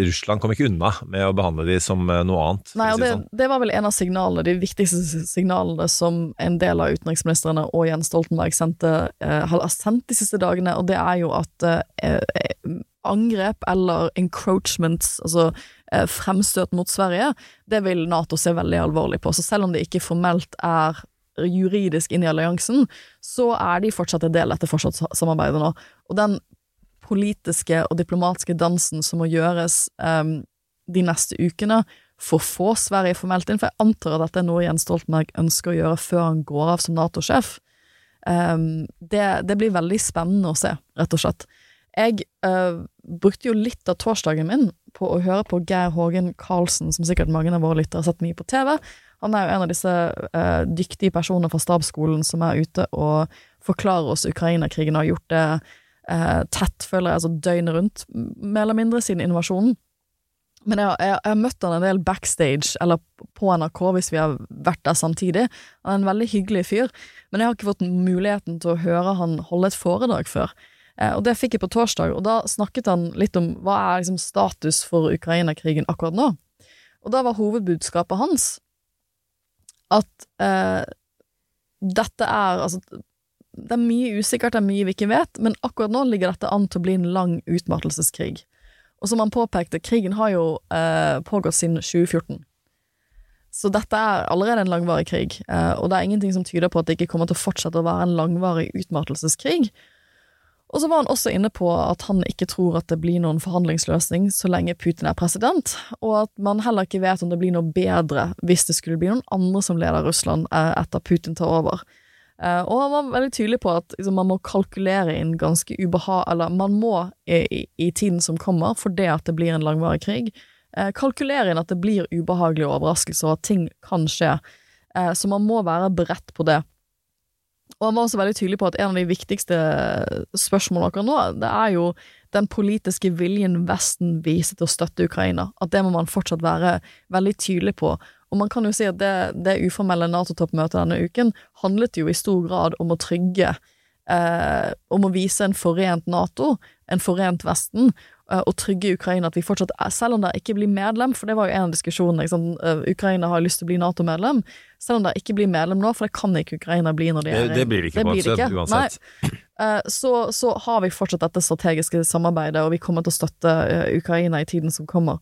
Russland kom ikke unna med å behandle de som noe annet. Nei, og det, sånn. det, var vel en av signalene, de viktigste signalene som en del av utenriksministrene og Jens Stoltenberg sendte, eh, har sendt de siste dagene, og det er jo at eh, angrep eller encroachments, altså eh, fremstøt mot Sverige, det vil Nato se veldig alvorlig på. Så selv om det ikke formelt er juridisk inn i alliansen, så er de fortsatt en del av dette forsvarssamarbeidet nå. Og den politiske og diplomatiske dansen som må gjøres um, de neste ukene for å få Sverige formelt inn, for jeg antar at dette er noe Jens Stoltenberg ønsker å gjøre før han går av som Nato-sjef, um, det, det, blir veldig spennende å se, rett og slett. Jeg uh, brukte jo litt av torsdagen min på å høre på Geir Hågen Karlsen, som sikkert mange av våre lyttere har sett mye på TV. Han er jo en av disse uh, dyktige personene fra stabsskolen som er ute og forklarer oss Ukraina-krigen, og har gjort det uh, tett, føler jeg, altså døgnet rundt, mer eller mindre, siden invasjonen. Men jeg, jeg, har møtt han en del backstage, eller på NRK hvis vi har vært der samtidig. Han er en veldig hyggelig fyr, men jeg har ikke fått muligheten til å høre han holde et foredrag før. Eh, og det fikk jeg på torsdag, og da snakket han litt om hva er liksom status for Ukraina-krigen akkurat nå. Og da var hovedbudskapet hans at eh, dette er altså det er mye usikkert, det er mye vi ikke vet, men akkurat nå ligger dette an til å bli en lang utmattelseskrig. Og som han påpekte, krigen har jo eh, pågått siden 2014. Så dette er allerede en langvarig krig, eh, og det er ingenting som tyder på at det ikke kommer til å fortsette å være en langvarig utmattelseskrig. Og så var han også inne på at han ikke tror at det blir noen forhandlingsløsning så lenge Putin er president, og at man heller ikke vet om det blir noe bedre hvis det skulle bli noen andre som leder Russland eh, etter Putin tar over. Eh, og han var veldig tydelig på at liksom, man må kalkulere inn ganske ubehag... Eller man må i, i, tiden som kommer, for det at det blir en langvarig krig, eh, kalkulere inn at det blir ubehagelige overraskelser, og at ting kan skje. Så man må være beredt på det. Og han var også veldig tydelig på at en av de viktigste spørsmålene akkurat nå, det er jo den politiske viljen Vesten viser til å støtte Ukraina. At det må man fortsatt være veldig tydelig på. Og man kan jo si at det, det uformelle Nato-toppmøtet denne uken handlet jo i stor grad om å trygge eh, Om å vise en forent Nato, en forent Vesten, og trygge Ukraina at vi fortsatt selv om de ikke blir medlem, for det var jo en av diskusjonene? Eh, Ukraina har lyst til å bli Nato-medlem, selv om de ikke blir medlem nå, for det kan ikke Ukraina bli når de Det, er det blir det ikke, på en ikke. uansett. Eh, Så, så har vi fortsatt dette strategiske samarbeidet, og vi kommer til å støtte eh, Ukraina i tiden som kommer.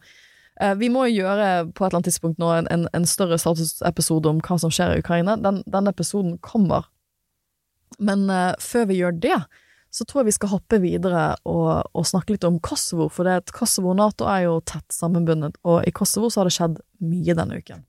Eh, Vi må gjøre på et eller annet tidspunkt nå en, en, en større statusepisode om hva som skjer i Ukraina. Den, den episoden kommer. Men eh, før vi gjør det, så tror jeg vi skal hoppe videre og, og snakke litt om Kosovo. For det at Kosovo og Nato er jo tett sammenbundet, og i Kosovo så har det skjedd mye denne uken.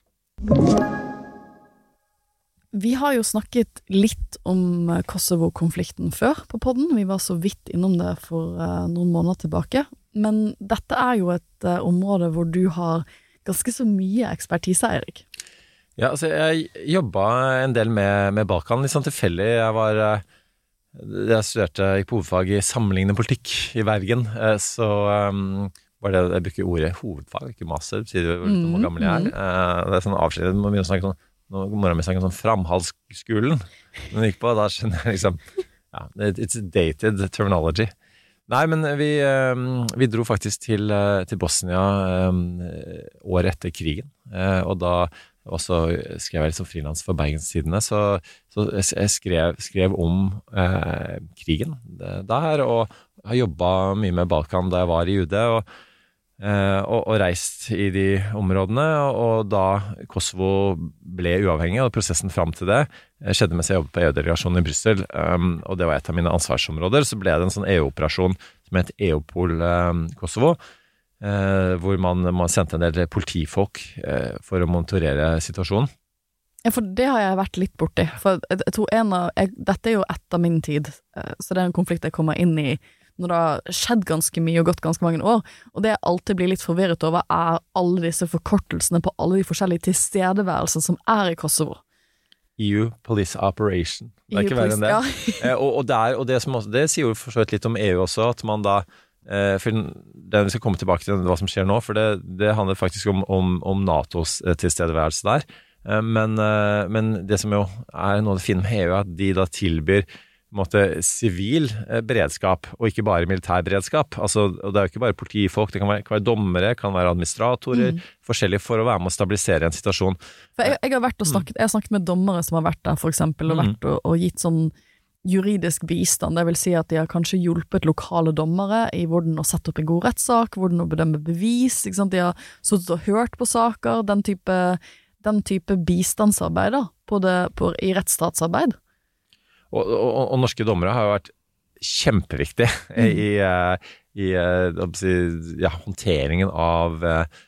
Vi har jo snakket litt om Kosovo-konflikten før på podden. Vi var så vidt innom det for eh, noen måneder tilbake. Men dette er jo et eh, område hvor du har ganske så mye ekspertise, Eirik. Ja, altså jeg jobba en del med, med Balkan, litt sånn tilfeldig. Jeg var eh, Jeg studerte gikk på hovedfag i sammenlignende politikk i Bergen, eh, så um, var det Jeg bruker ordet hovedfag, ikke master, det sier jo litt om hvor gammel jeg er. Eh, Det er sånn avskjed, må begynne å snakke sånn Nå mora mi snakker sånn Framhaldsskolen hun gikk på, da skjønner jeg liksom Ja, it's dated terminology. Nei, men vi, um, vi dro faktisk til, eh, til Bosnia um, året etter krigen, uh, og da og så skrev jeg litt som frilans for Bergenstidene, så, så jeg skrev, skrev om eh, krigen der, og har jobba mye med Balkan da jeg var i UD, og, eh, og, og reist i de områdene. Og, og da Kosovo ble uavhengig, og prosessen fram til det eh, skjedde mens jeg jobbet på EU-delegasjonen i Brussel, um, og det var et av mine ansvarsområder, så ble det en sånn EU-operasjon som het EOPOL um, Kosovo. Eh, hvor man, man sendte en del politifolk eh, for å monitorere situasjonen. Ja, for det har jeg vært litt borti. For jeg, tror en av jeg, Dette er jo etter min tid, eh, så det er en konflikt jeg kommer inn i når det har skjedd ganske mye og gått ganske mange år. Og det jeg alltid blir litt forvirret over, er alle disse forkortelsene på alle de forskjellige tilstedeværelsene som er i Kosovo. EU Police Operation. Det er EU ikke verre enn det. Ja. Og, og, det, er, og det, som også, det sier jo for så vidt litt om EU også, at man da for den Vi skal komme tilbake til hva som skjer nå, for det, det handler faktisk om, om, om Natos eh, tilstedeværelse der. Eh, men, eh, men det som jo er noe av det fine med EU, er at de da tilbyr måte sivil eh, beredskap, og ikke bare militær beredskap. Altså, og det er jo ikke bare politifolk, det kan være, kan være dommere, kan være administratorer, forskjellig for å være med å stabilisere en situasjon. Jeg, jeg har snakket, jeg har snakket med dommere som har vært der, for eksempel, og, vært og, og gitt sånn juridisk bistand. Det vil si at de har kanskje hjulpet lokale dommere i hvordan å sette opp en god rettssak, hvordan å bedømme bevis. De har sittet og hørt på saker. Den type, den type bistandsarbeid da, på det, på, i rettsstatsarbeid. Og, og, og norske dommere har jo vært kjempeviktige i, eh, i eh, ja, håndteringen av eh,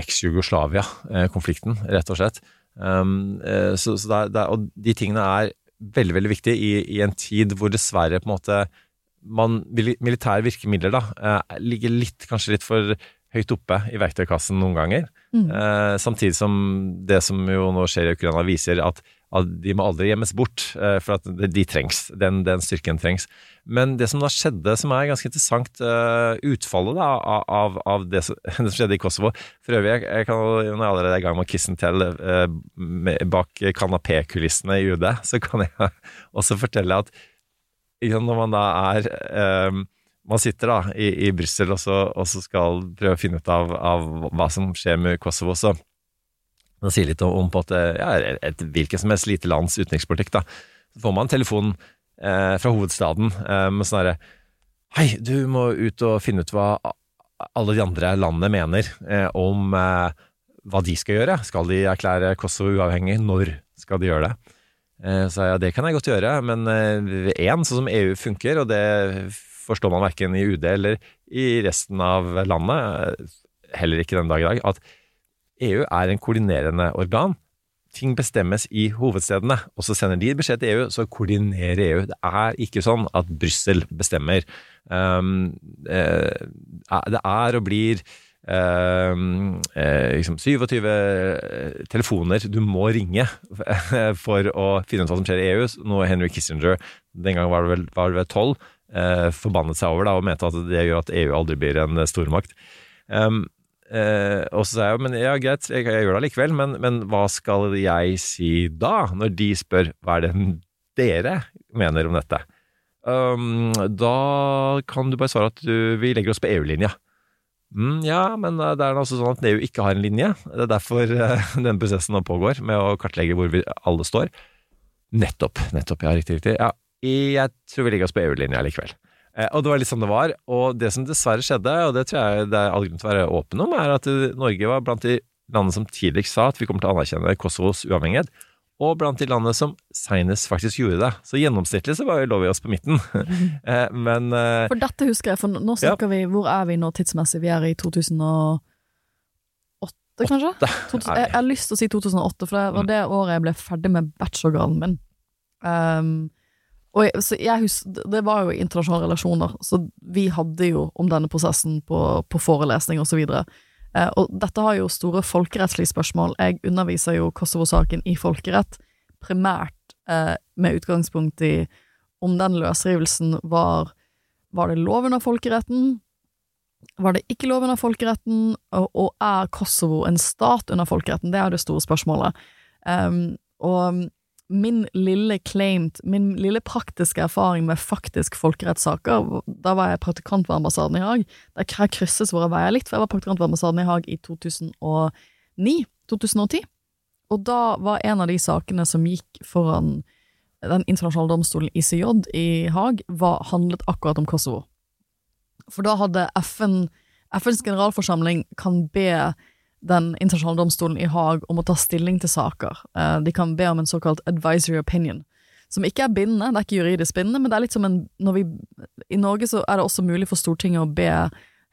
eks-Jugoslavia-konflikten, rett og slett. Um, eh, så, så det er, det er, og de tingene er veldig veldig viktig i, i en tid hvor dessverre på en måte man, militære virkemidler da, eh, ligger litt, kanskje litt for høyt oppe i verktøykassen noen ganger. Eh, samtidig som det som jo nå skjer i Ukraina viser at de må aldri gjemmes bort, eh, for at de, trengs. Den, den styrken trengs. Men det som da skjedde, som er ganske interessant, eh, utfallet da, av, av, det, som, det som skjedde i Kosovo For øvrig, jeg, jeg kan, når jeg allerede er i gang med å kiss and tell eh, bak kanapékulissene i UD, så kan jeg også fortelle at når man da er Man sitter da i, i Brussel og, og så skal prøve å finne ut av, av hva som skjer med Kosovo, så det sier litt om, på at ja, et, et hvilket som helst lite lands utenrikspolitikk. da. Så får man telefonen telefon eh, fra hovedstaden eh, med sånn herre Hei, du må ut og finne ut hva alle de andre landene mener eh, om eh, hva de skal gjøre. Skal de erklære Kosovo uavhengig? Når skal de gjøre det? Eh, Så ja, det kan jeg godt gjøre, men én, sånn som EU funker, og det forstår man verken i UD eller i resten av landet, eh, heller ikke den dag i dag, at EU er en koordinerende organ. Ting bestemmes i hovedstedene, og så sender de beskjed til EU, så koordinerer EU. Det er ikke sånn at Brussel bestemmer. Um, eh, det er og blir um, eh, liksom 27 telefoner du må ringe for å finne ut hva som skjer i EU. Noe Henry Kissinger, den gang var det vel, var det vel 12, eh, forbannet seg over da, og mente at det gjør at EU aldri blir en stormakt. Um, eh, og så sa jeg men ja, greit, jeg, jeg gjør det allikevel, men, men hva skal jeg si da, når de spør hva er det dere mener om dette? Um, da kan du bare svare at du, vi legger oss på EU-linja. Mm, ja, men eh, det er altså sånn at EU ikke har en linje. Det er derfor uh, den prosessen nå pågår, med å kartlegge hvor vi alle står. Nettopp. nettopp, Ja, riktig, riktig. Ja, jeg tror vi legger oss på EU-linja likevel. Eh, og det var litt sånn det var. Og det som dessverre skjedde, og det tror jeg det er all grunn til å være åpen om, er at Norge var blant de landene som tidligst sa at vi kommer til å anerkjenne Kosovos uavhengighet og blant de landene som seinest faktisk gjorde det. Så gjennomsnittlig så var lå vi oss på midten. Eh, men eh, For dette husker jeg, for nå snakker ja. vi Hvor er vi nå tidsmessig? Vi er i 2008, kanskje? 2000, jeg, jeg, har lyst til å si 2008, for det var mm. det året jeg ble ferdig med bachelorgraden min. Um, og jeg, jeg husker, Det var jo internasjonale relasjoner, så vi hadde jo om denne prosessen på, på forelesning og så. Eh, og dette har jo store folkerettslige spørsmål. Jeg underviser jo Kosovo-saken i folkerett, primært eh, med utgangspunkt i om den løsrivelsen var Var det lov under folkeretten? Var det ikke lov under folkeretten? Og, og er Kosovo en stat under folkeretten? Det er det store spørsmålet. Um, og min lille claimed, min lille praktiske erfaring med faktisk folkerettssaker Da var jeg praktikant ved ambassaden i Haag. Der krysses våre veier litt, for jeg var praktikant ved ambassaden i Haag i 2009-2010. Og da var en av de sakene som gikk foran den internasjonale domstolen ICJ i Haag, var, handlet akkurat om Kosovo. For da hadde FN FNs generalforsamling kan be den internasjonale domstolen i Haag om å ta stilling til saker. Eh, de kan be om en såkalt advisory opinion, som ikke er bindende, det er ikke juridisk bindende, men det er litt som en vi, I Norge så er det også mulig for Stortinget å be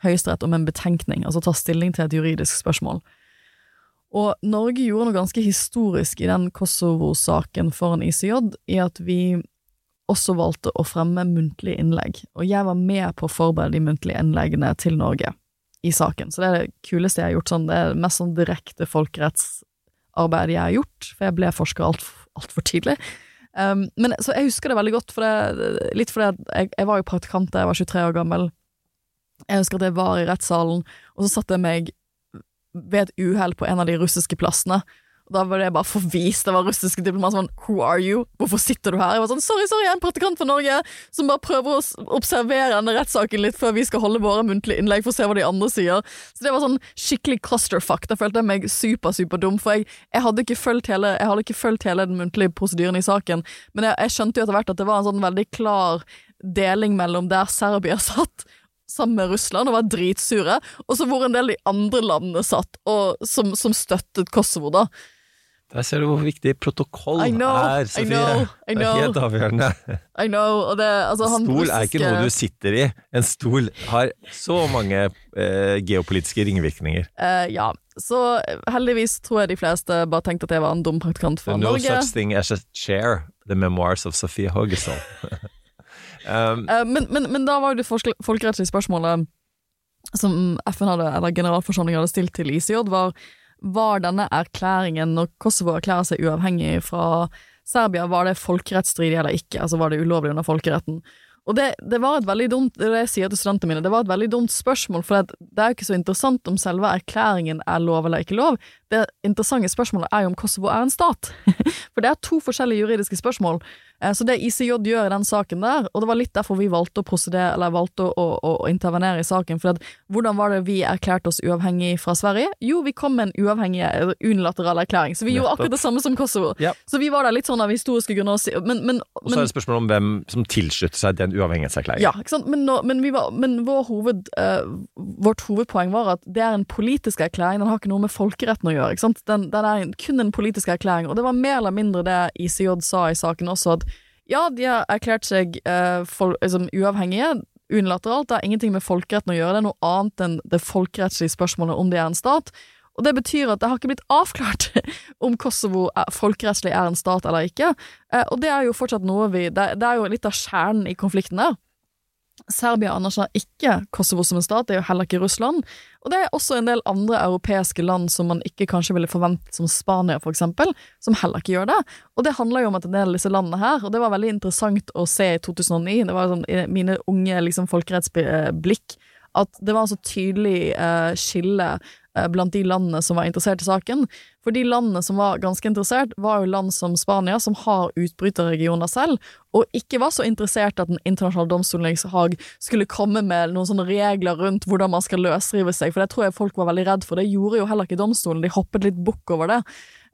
Høyesterett om en betenkning, altså ta stilling til et juridisk spørsmål. Og Norge gjorde noe ganske historisk i den Kosovo-saken foran ICJ, i at vi også valgte å fremme muntlige innlegg, og jeg var med på å forberede de muntlige innleggene til Norge i saken. Så det er det kuleste jeg har gjort. Sånn, det er mest sånn direkte folkerettsarbeid jeg har gjort, for jeg ble forsker altfor alt, tidlig. Um, men Så jeg husker det veldig godt, for det, litt fordi jeg, jeg var jo praktikant da jeg var 23 år gammel. Jeg husker at jeg var i rettssalen, og så satte jeg meg ved et uhell på en av de russiske plassene. Da var det bare forvist. Det var russiske diplomater sånn Who are you? Hvorfor sitter du her? Jeg var sånn Sorry, sorry, jeg er en praktikant for Norge som bare prøver å observere denne rettssaken litt før vi skal holde våre muntlige innlegg for å se hva de andre sier. Så det var sånn skikkelig clusterfuck. Da følte jeg meg super, super dum, for jeg, jeg, hadde ikke hele, jeg hadde ikke fulgt hele den muntlige prosedyren i saken, men jeg, jeg skjønte jo etter hvert at det var en sånn veldig klar deling mellom der Serbia satt sammen med Russland og var dritsure, og så hvor en del av de andre landene satt og, som, som støttet Kosovo, da. Der ser du hvor viktig protokoll know, er, Sofie. I know, I know. Det er helt avgjørende. I know, det, altså, en stol russiske... er ikke noe du sitter i. En stol har så mange eh, geopolitiske ringvirkninger. Eh, ja, så heldigvis tror jeg de fleste bare tenkte at jeg var en dum praktikant for no Norge. No such thing as a chair. The memoirs of Sofie Hogesson. um, uh, men, men, men, da var jo det folkerettslige spørsmålet som FN hadde, eller generalforsamlingen hadde stilt til ICJ, var var denne erklæringen, når Kosovo erklærer seg uavhengig fra Serbia, var det folkerettsstridig eller ikke? Altså var det ulovlig under folkeretten? Og det, det, var et veldig dumt det, jeg sier til studentene mine, det var et veldig dumt spørsmål, for det er jo ikke så interessant om selve erklæringen er lov eller ikke lov. Det interessante spørsmålet er jo om Kosovo er en stat. for det er to forskjellige juridiske spørsmål. Eh, så det ICJ gjør i den saken der, og det var litt derfor vi valgte å prosedere, eller valgte å, å, å intervenere i saken, for at, hvordan var det vi erklærte oss uavhengig fra Sverige? Jo, vi kom med en uavhengig, unilateral erklæring, så vi gjorde akkurat det samme som Kosovo. Ja. Så vi var der litt sånn av historiske grunner, men, men, Og så er det spørsmål om hvem som tilslutter seg den uavhengighetserklæringen. Ja, ikke sant, men, nå, men, var, men vår hoved, uh, vårt hovedpoeng var at det er en politisk erklæring, den har ikke noe med folkeretten å gjøre, ikke sant. Den, den er kun en politisk erklæring, og det var mer eller mindre det ICJ sa i saken også, at ja, de har erklært seg uh, for, liksom, uavhengige, unilateralt. Det har ingenting med folkeretten å gjøre, det er noe annet enn det folkerettslige spørsmålet om de er en stat. Og det betyr at det har ikke blitt avklart om Kosovo er, folkerettslig er en stat eller ikke. Uh, og det er jo fortsatt noe vi det, det er jo litt av kjernen i konflikten der. Serbia anerkjenner ikke Kosovo som en stat, det er jo heller ikke Russland. Og det er også en del andre europeiske land som man ikke kanskje ville forventet, som Spania for eksempel, som heller ikke gjør det. Og det handler jo om at en del av disse landene her, og det var veldig interessant å se i 2009, det var sånn, i mine unge liksom, folkerettsblikk, at det var så tydelig eh, skille blant de landene som var interessert i saken. For de landene som var ganske interessert, var jo land som Spania, som har utbryterregioner selv, og ikke var så interessert at Den internasjonale domstolen skulle komme med noen sånne regler rundt hvordan man skal løsrive seg, for det tror jeg folk var veldig redd for. Det gjorde jo heller ikke domstolen, de hoppet litt bukk over det.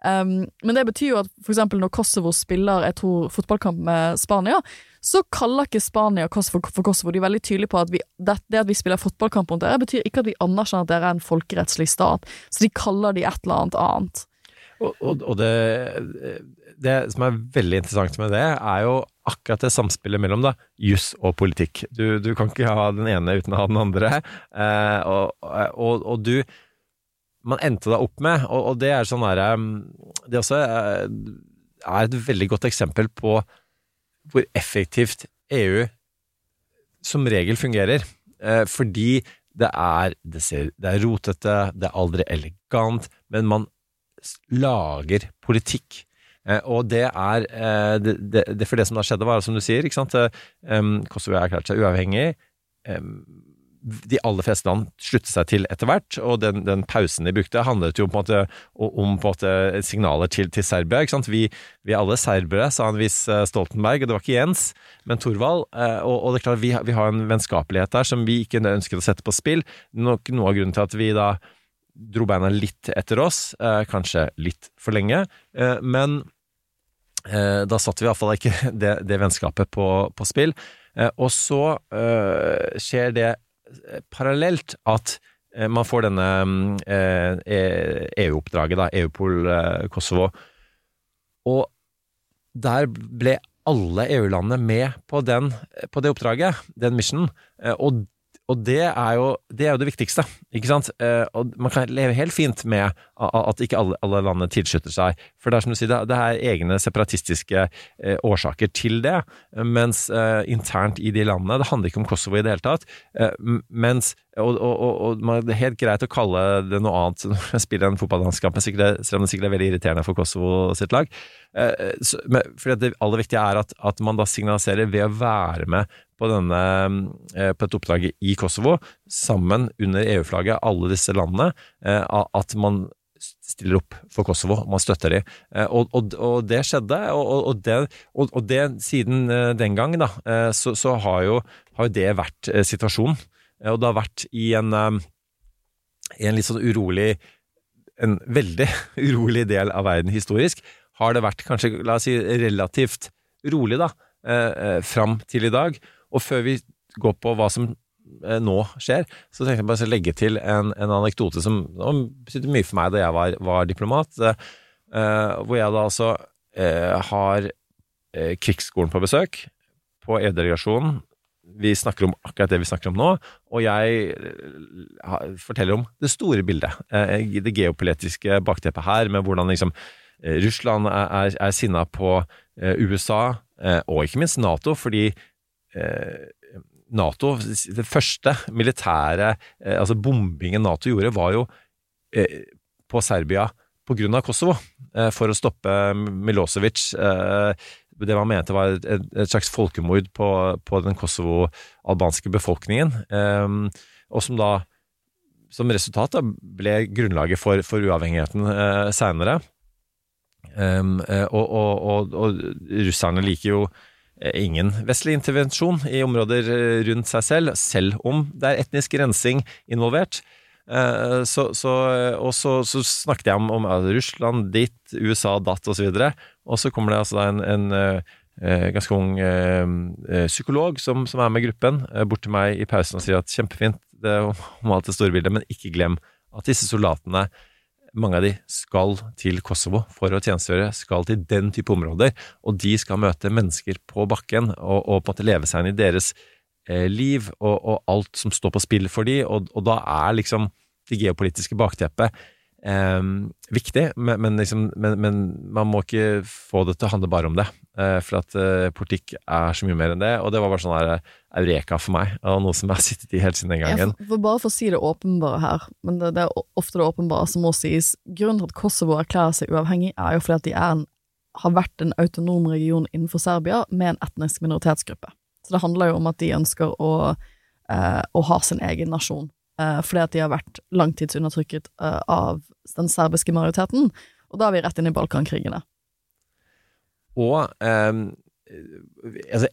Um, men det betyr jo at eksempel når Kosovo spiller jeg tror, fotballkamp med Spania, så kaller ikke Spania Kosovo for Kosovo. De er veldig tydelige på at vi, det, det, at vi spiller fotballkamp mot dere, betyr ikke at vi anerkjenner at dere er en folkerettslig stat. Så de kaller de et eller annet annet. Og, og, og det, det, som er veldig interessant med det, er jo akkurat det samspillet mellom da, juss og politikk. Du, du, kan ikke ha den ene uten å ha den andre. Eh, og, og du man endte da opp med, og, og det er sånn derre um, Det også er, er et veldig godt eksempel på hvor effektivt EU som regel fungerer. Eh, fordi det er, det, ser, det er rotete, det er aldri elegant, men man lager politikk. Eh, og det er eh, det, det, For det som da skjedde, var som du sier, ikke sant um, Kosovo har erklært seg uavhengig. De aller fleste land sluttet seg til etter hvert, og den, den, pausen de brukte, handlet jo på en måte om på en måte signaler til, til Serbia. ikke sant? Vi, vi, er alle serbere, sa han viss eh, Stoltenberg, og det var ikke Jens, men Thorvald. Eh, og, og, det er klart, vi, vi, har en vennskapelighet der som vi ikke ønsket å sette på spill. Nok noe av grunnen til at vi da dro beina litt etter oss, eh, kanskje litt for lenge, men da satte vi iallfall ikke det, det vennskapet på, på spill. Og så skjer det parallelt at eh, man får denne EU-oppdraget, eh, e da, EU-Pol eh, Kosovo. Og der ble alle EU-landene med på, den, på det oppdraget, den missionen. Og og det er, jo, det er jo det viktigste, ikke sant? Eh, og man kan leve helt fint med at ikke alle, alle landene tilslutter seg. For det er som du sier, det er egne separatistiske eh, årsaker til det. Mens eh, internt i de landene Det handler ikke om Kosovo i det hele tatt. mens og, og, og, og, det er helt greit å kalle det noe annet når man spiller en fotballandskamp, selv om det sikkert er veldig irriterende for Kosovo sitt lag. For det aller viktige er at, at man da signaliserer ved å være med på, denne, eh, på et oppdraget i Kosovo, sammen under EU-flagget, alle disse landene, eh, at man stiller opp for Kosovo, man støtter. Eh, og, og, og, det skjedde, og, det, og, det, siden den gang, da, så, så har, jo, har, jo, det vært situasjonen. Og det har vært i en, i en litt sånn urolig En veldig urolig del av verden historisk, har det vært kanskje, la oss si, relativt rolig, da, fram til i dag. Og før vi går på hva som eh, nå skjer, så tenkte jeg bare å legge til en, en anekdote som betydde mye for meg da jeg var, var diplomat. Eh, hvor jeg da altså eh, har eh, krigsskolen på besøk på EU-delegasjonen. Vi snakker om akkurat det vi snakker om nå, og jeg eh, forteller om det store bildet. Eh, det geopolitiske bakteppet her, med hvordan liksom Russland er, er, er sinna på USA, og ikke minst Nato, fordi Eh, Nato, det første militære eh, altså bombingen Nato gjorde, var jo eh, på Serbia av Kosovo, for å stoppe Milosevic. Det man mente var et, slags folkemord på, på den kosovo-albanske befolkningen, og som da som resultat da, ble grunnlaget for, for uavhengigheten eh, seinere. Um, og, og, og, og, russerne liker jo Eh, ingen vestlig intervensjon i områder eh, rundt seg selv, selv om det er etnisk rensing involvert. Så, så, og så, så, snakket jeg om, om Russland ditt, USA datt osv. Og, så kommer det altså en, en, ganske ung psykolog som, som, er med gruppen, bort til meg i pausen og sier at kjempefint det om alt det store bildet, men ikke glem at disse soldatene mange av de skal til Kosovo for å tjenestegjøre, skal til den type områder, og de skal møte mennesker på bakken og, og på en måte leve seg inn i deres eh, liv og, og, alt som står på spill for de, og, og da er liksom det geopolitiske bakteppet eh, viktig, men, men, liksom, men, men, man må ikke få det til å handle bare om det. Eh, for at eh, politikk er så mye mer enn det, og det var bare sånn her eh, eureka for meg, og noe som jeg har sittet i helt siden den gangen. Ja, for, bare for å si det åpenbare her, men det, det, er ofte det åpenbare som må sies. Grunnen til at Kosovo erklærer seg uavhengig, er jo fordi at de en, har vært en autonom region innenfor Serbia med en etnisk minoritetsgruppe. Så det handler jo om at de ønsker å, eh, å ha sin egen nasjon. Eh, fordi at de har vært langtidsundertrykket eh, av den serbiske majoriteten. Og da er vi rett inn i Balkankrigene. Og um, altså,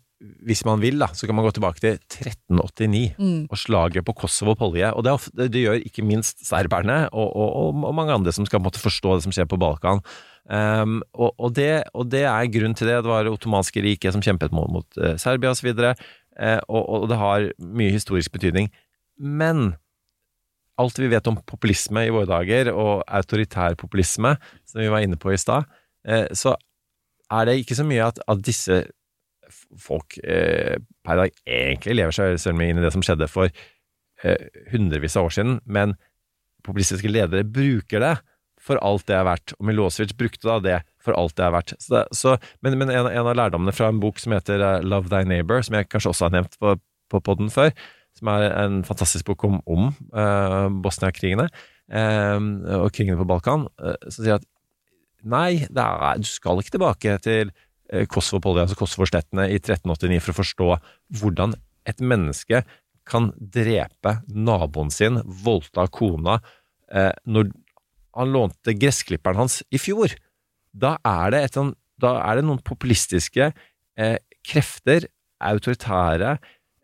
hvis man vil, da, så kan man gå tilbake til 1389 Mm. og slaget på Kosovo og Polje. Og det, ofte, det gjør ikke minst serberne og, og, og mange andre som skal måtte forstå det som skjer på Balkan. Um, og, og, det, og det er grunn til det. Det var det ottomanske riket som kjempet mot, mot eh, Serbia osv. Uh, og, og det har mye historisk betydning. Men alt vi vet om populisme i våre dager, og autoritær populisme, som vi var inne på i stad, eh, så er det ikke så mye at, at disse folk eh, per dag egentlig lever seg selv inn i det som skjedde for eh, hundrevis av år siden, men populistiske ledere bruker det for alt det er verdt. Og Milosevic brukte da det for alt det er verdt. Så det, så, men men en, en av lærdommene fra en bok som heter eh, Love Thy Neighbor, som jeg kanskje også har nevnt på, på podden før, som er en fantastisk bok om, om eh, Bosnia-krigene eh, og krigene på Balkan, eh, som sier at nei, er, du skal ikke tilbake til eh, Kosovo-Polja, altså Kosovo-slettene i 1389 for å forstå hvordan et menneske kan drepe naboen sin, voldta kona, eh, når han lånte gressklipperen hans i fjor. Da er det, et, sånn- da er det noen populistiske eh, krefter, autoritære,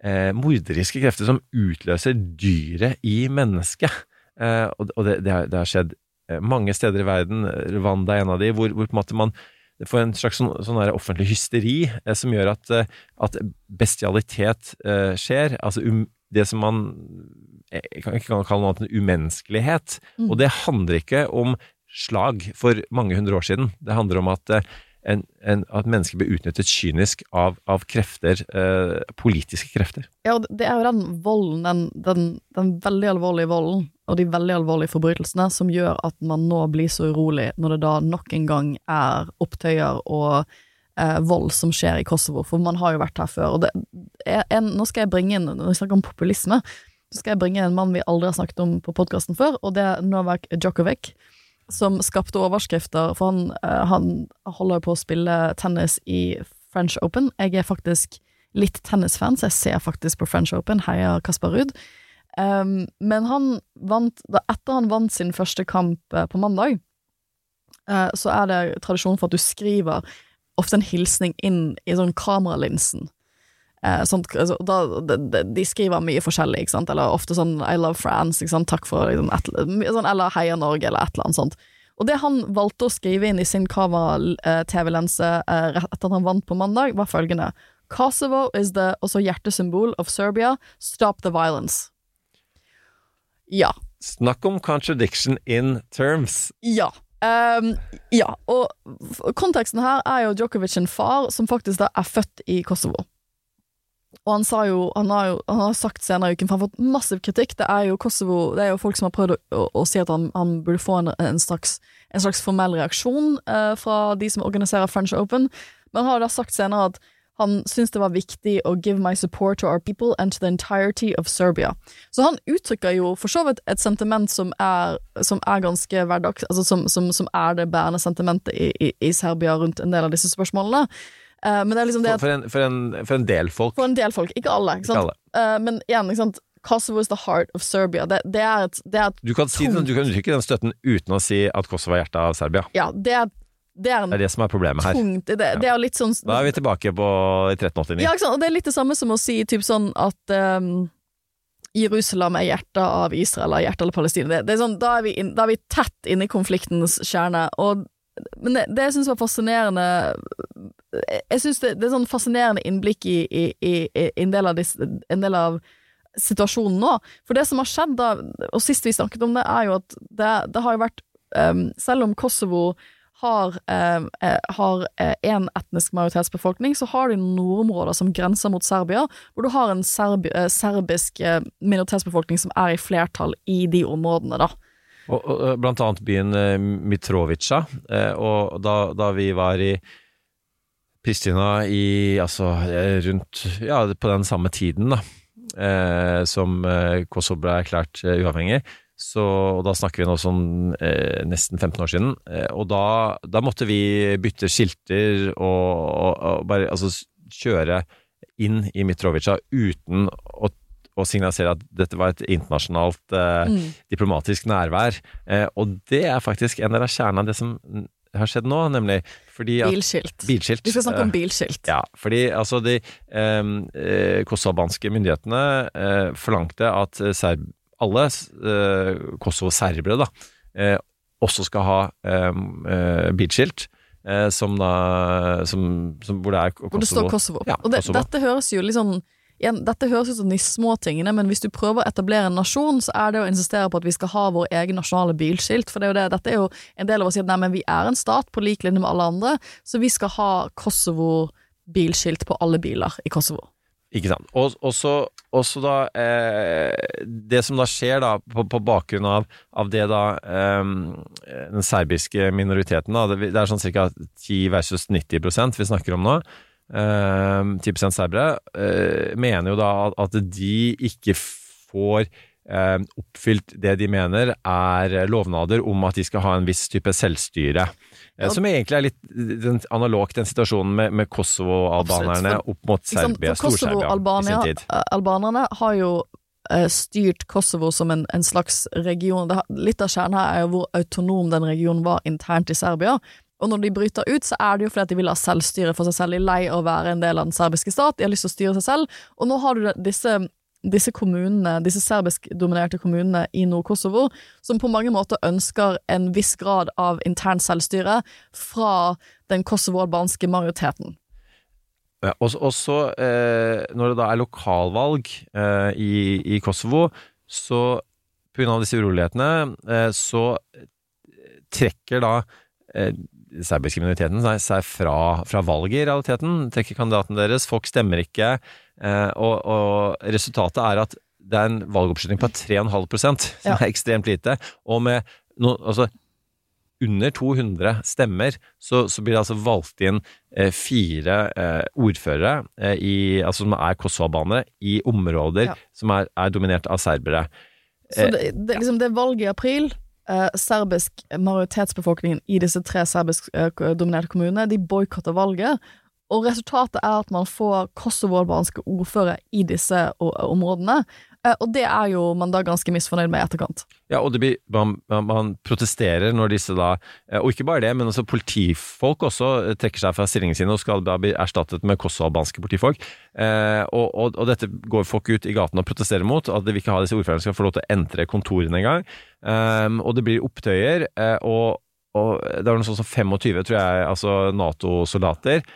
eh, morderiske krefter, som utløser dyret i mennesket. Eh, og og det, det, har, det har skjedd eh, mange steder i verden, Rwanda er en av de, hvor, hvor på en måte man får en slags sånn, sånn der offentlig hysteri eh, som gjør at, eh, at bestialitet eh, skjer. Altså um, det som man eh, kan ikke kalle noe annet enn umenneskelighet. Og det handler ikke om slag for mange hundre år siden. Det handler om at, en, en, at mennesker blir utnyttet kynisk av, av krefter, eh, politiske krefter. Ja, og det er jo den volden, den, den, den veldig alvorlige volden, og de veldig alvorlige forbrytelsene, som gjør at man nå blir så urolig når det da nok en gang er opptøyer og eh, vold som skjer i Kosovo, for man har jo vært her før. Og det er en, nå skal jeg bringe inn, når vi snakker om populisme, så skal jeg bringe en mann vi aldri har snakket om på podkasten før, og det er Novak Djokovic. Som skapte overskrifter, for han, eh, han holder jo på å spille tennis i French Open. Jeg er faktisk litt tennisfan, så jeg ser faktisk på French Open. Heier Kasper Ruud. Um, men han vant da Etter han vant sin første kamp eh, på mandag, uh, så er det tradisjon for at du skriver ofte en hilsning inn i sånn kameralinsen. Eh, sånt, altså, da, de, skriver mye forskjellig, ikke sant, eller ofte sånn I love France, ikke sant, takk for liksom, et, sånn, eller Heia Norge, eller et eller annet sånt. Og det han valgte å skrive inn i sin Kava-tv-lense eh, rett etter at han vant på mandag, var følgende Kosovo is the også hjertesymbol of Serbia. Stop the violence. Ja. Snakk om contradiction in terms. Ja. Um, ja, og konteksten her er jo Djokovic sin far som faktisk da er født i Kosovo. Og han sa jo, han har jo han har sagt senere i uken, for han har fått massiv kritikk, det er jo Kosovo, det er jo folk som har prøvd å, å, å si at han, han burde få en, en, slags, en slags formell reaksjon eh, fra de som organiserer French Open, men han har da sagt senere at han syns det var viktig å give my support to our people and to the entirety of Serbia. Så han uttrykker jo for så vidt et sentiment som er, som er ganske hverdags, altså som, som, som er det bærende sentimentet i, i, i Serbia rundt en del av disse spørsmålene. Eh, men det er liksom det at for, en, for, en, for en del folk. for en del folk, ikke alle, ikke? Ikke alle. Eh, men igjen, ikke sant? Kosovo is the heart of Serbia. Det, det er et, det er et Du kan, si, den- du kan uttrykke den støtten uten å si at Kosovo er hjertet av Serbia. Ja, det er, det er Det er det som er problemet her. tungt det, det er sånn Da er vi tilbake på 1389. Ja? Og det er litt det samme som å si typ sånn at um, Jerusalem er hjertet av Israel eller hjertet av Palestina. Er sånn, da, er vi inn, da er vi tett inne i konfliktens kjerne. Og, men det, det jeg syns var fascinerende Jeg syns det, det er sånn fascinerende innblikk i, i, i, i en, del disse, en del av situasjonen nå. For det som har skjedd da, og sist vi snakket om det, er jo at det, det har jo vært um, Selv om Kosovo har eh, eh, har eh, en etnisk majoritetsbefolkning, så har de nordområder som grenser mot Serbia, hvor du har en serbi eh, serbisk eh, minoritetsbefolkning som er i flertall i de områdene, da. Og, og, blant annet byen Mitrovica. Og da, da vi var i Pristina i altså eh, rundt Ja, på den samme tiden, da, eh, som eh, Kosovo ble erklært eh, uavhengig. Så, og da snakker vi nå sånn eh, nesten 15 år siden. Eh, og da, da måtte vi bytte skilter og, og, og bare altså kjøre inn i Mitrovica uten å å signalisere at dette var et internasjonalt eh, diplomatisk nærvær. Eh, og det er faktisk en del av kjernen av det som har skjedd nå, nemlig fordi at Bilskilt. Bilskilt. Vi skal snakke om eh, bilskilt. ja, fordi altså de eh, eh, myndighetene eh, forlangte at eh, serb, alle eh, Kosovo-serbere da, eh, også skal ha bilskilt. Eh, som da som, som, Hvor det er Kosovo. Hvor det står Kosovo. Ja, og det, dette høres jo litt sånn igjen, Dette høres ut som de små tingene, men hvis du prøver å etablere en nasjon, så er det å insistere på at vi skal ha vår egen nasjonale bilskilt. For det er jo det, dette er jo en del av å si at nei, men vi er en stat på lik linje med alle andre, så vi skal ha Kosovo-bilskilt på alle biler i Kosovo. Ikke sant. Og, og så, da eh, Det som da skjer da, på, på bakgrunn av, av det da eh, Den serbiske minoriteten, da, det, det er sånn ca. 10 versus 90% vi snakker om nå. Eh, 10 serbere eh, mener jo da at, at de ikke får eh, oppfylt det de mener er lovnader om at de skal ha en viss type selvstyre. Ja. Som egentlig er litt den, analogt den situasjonen med, med Kosovo-albanerne opp mot Ikke? Serbia, Stor-Serbia i sin tid. eh, Albanerne har jo eh, styrt Kosovo som en, en slags region. Det, litt av kjernen her er jo hvor autonom den regionen var internt i Serbia. Og når de bryter ut, så er det jo fordi at de vil ha selvstyre for seg selv. De er lei av å være en del av den serbiske stat, de har lyst til å styre seg selv. Og nå har du disse, disse kommunene, disse serbisk-dominerte kommunene i Nord-Kosovo, som på mange måter ønsker en viss grad av internt selvstyre fra den kosovo-albanske majoriteten. Ja, og, også eh, når det da er lokalvalg eh, i, i Kosovo, så av disse urolighetene, eh, så trekker da eh, serbiske minoriteten seg, fra, fra valget i realiteten. Trekker kandidaten deres, folk stemmer ikke, eh, og, og resultatet er at det er en valgoppslutning på 3,5 som Ja. er ekstremt lite. Og med no, altså, under 200 stemmer, så, så blir det altså valgt inn eh, fire eh, ordførere eh, i, altså, som er kosovoalbanere i områder Ja. som er, er dominert av serbere. Så det, det, liksom det valget i april, eh, serbisk majoritetsbefolkningen i disse tre serbisk eh, kommunene, de boikotter valget. Og resultatet er at man får kosovo-albanske ordførere i disse områdene. Eh, og det er jo man da ganske misfornøyd med i etterkant. Ja, og det blir, man, man, protesterer når disse da eh, Og ikke bare det, men også politifolk også eh, trekker seg fra stillingene sine og skal da bli erstattet med kosovo-albanske politifolk. Eh, og, og, og dette går folk ut i gatene og protesterer mot. At de vil ikke ha disse ordførerne skal få lov til å entre kontorene engang. Eh, og det blir opptøyer. Eh, og, og det var noe sånt som 25, tror jeg, altså Nato-soldater,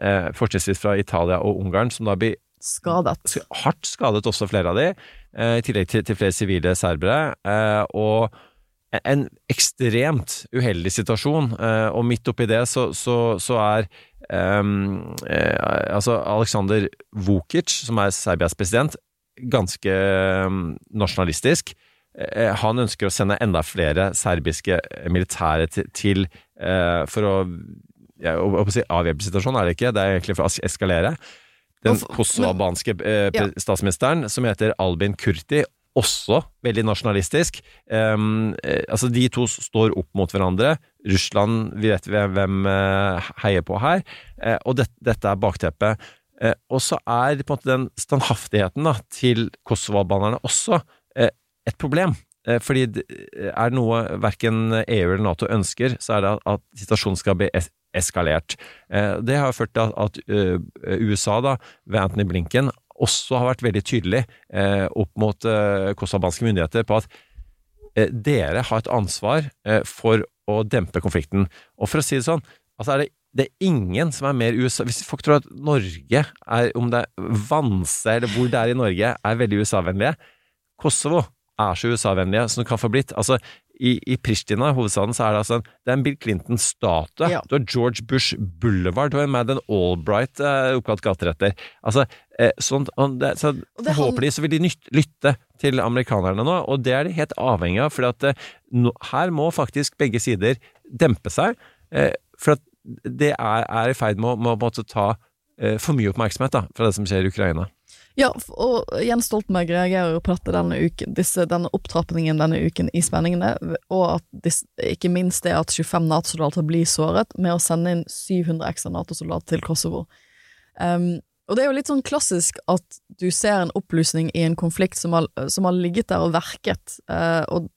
eh, fortrinnsvis fra Italia og Ungarn, som da blir Skadet. hardt skadet også flere av de, eh, i tillegg til, flere sivile serbere. Eh, og en ekstremt uheldig situasjon, eh, og midt oppi det så, så, så er um, altså Aleksandr Vukic, som er Serbias president, ganske ehm, nasjonalistisk. Han ønsker å sende enda flere serbiske militære til, til for å holdt å si avhjelpe situasjonen, er det ikke, det er egentlig for å eskalere. Den kosovabanske eh, Ja. statsministeren, som heter Albin Kurti, også veldig nasjonalistisk. Um, altså De to står opp mot hverandre. Russland, vi vet hvem, eh, heier på her. Eh, og det, dette er bakteppet. Eh, og så er på en måte den standhaftigheten da, til kosovo-albanerne også et problem. Fordi det er det noe verken EU eller Nato ønsker, så er det at, situasjonen skal bli eskalert. Eh, det har ført til at, eh, USA, da, ved Anthony Blinken, også har vært veldig tydelig eh, opp mot eh, myndigheter på at dere har et ansvar for å dempe konflikten. Og for å si det sånn, altså er det, det er ingen som er mer USA Hvis folk tror at Norge er, om det er Vanse eller hvor det er i Norge, er veldig USA-vennlige Kosovo er så USA-vennlige som det kan få blitt. Altså, i, I Pristina, hovedstaden, så er det altså en, det er en Bill Clinton-statue. Ja. Du har George Bush Boulevard, du har Madden Albright eh, oppkalt gater etter. Altså, eh, sånt, og det, så Forhåpentligvis så vil de nytt, lytte til amerikanerne nå, og det er de helt avhengig av. For at, eh, nå- her må faktisk begge sider dempe seg. Eh, for at det er, er i ferd med å, måte ta eh, for mye oppmerksomhet da, fra det som skjer i Ukraina. Ja, og Jens Stoltenberg reagerer jo på dette denne uken, disse, denne opptrappingen denne uken i spenningene, og at disse, ikke minst det at 25 Nato-soldater blir såret med å sende inn 700 ekstra Nato-soldater til Kosovo. Um, og det er jo litt sånn klassisk at du ser en opplysning i en konflikt som har, som har ligget der og verket, Uh, og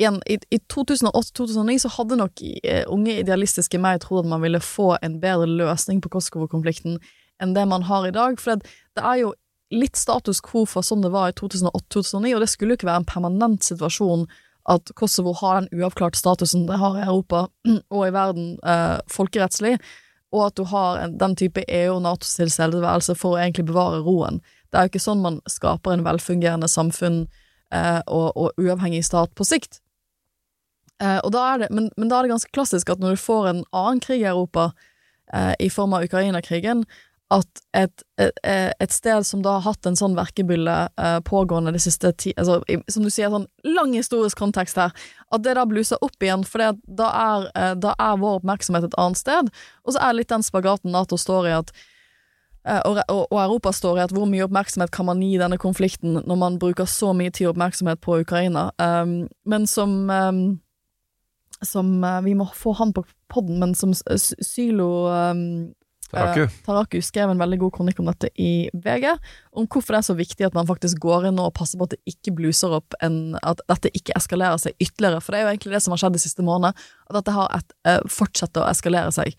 igjen, i, i 2008-2009 så hadde nok eh, unge idealistiske meg trodd at man ville få en bedre løsning på Kosovo-konflikten enn det man har i dag, for det, det er jo litt status quo for sånn det var i 2008-2009, og det skulle jo ikke være en permanent situasjon at Kosovo har den uavklarte statusen det har i Europa og i verden eh, folkerettslig, og at du har en, den type EU- og Nato-tilstedeværelse for å egentlig bevare roen. Det er jo ikke sånn man skaper en velfungerende samfunn eh, og, og, uavhengig stat på sikt. Eh, da det, men, men, da er det ganske klassisk at når du får en annen krig i Europa, eh, i form av Ukraina-krigen, at et, et, et, sted som da har hatt en sånn verkebylle eh, pågående de siste ti altså, Som du sier, sånn lang historisk kontekst her, at det da bluser opp igjen, for da, er, eh, da er vår oppmerksomhet et annet sted. Og så er det litt den spagaten Nato står i, at eh, og, og, Europa står i at hvor mye oppmerksomhet kan man gi denne konflikten når man bruker så mye tid og oppmerksomhet på Ukraina, um, men som um, som uh, Vi må få han på podden, men som Sylo um, Taraku. Eh, Taraku skrev en veldig god kronikk om dette i VG, om hvorfor det er så viktig at man faktisk går inn og passer på at det ikke bluser opp en, at dette ikke eskalerer seg ytterligere. For det er jo egentlig det som har skjedd de siste månedene, at dette har et, eh, fortsetter å eskalere seg.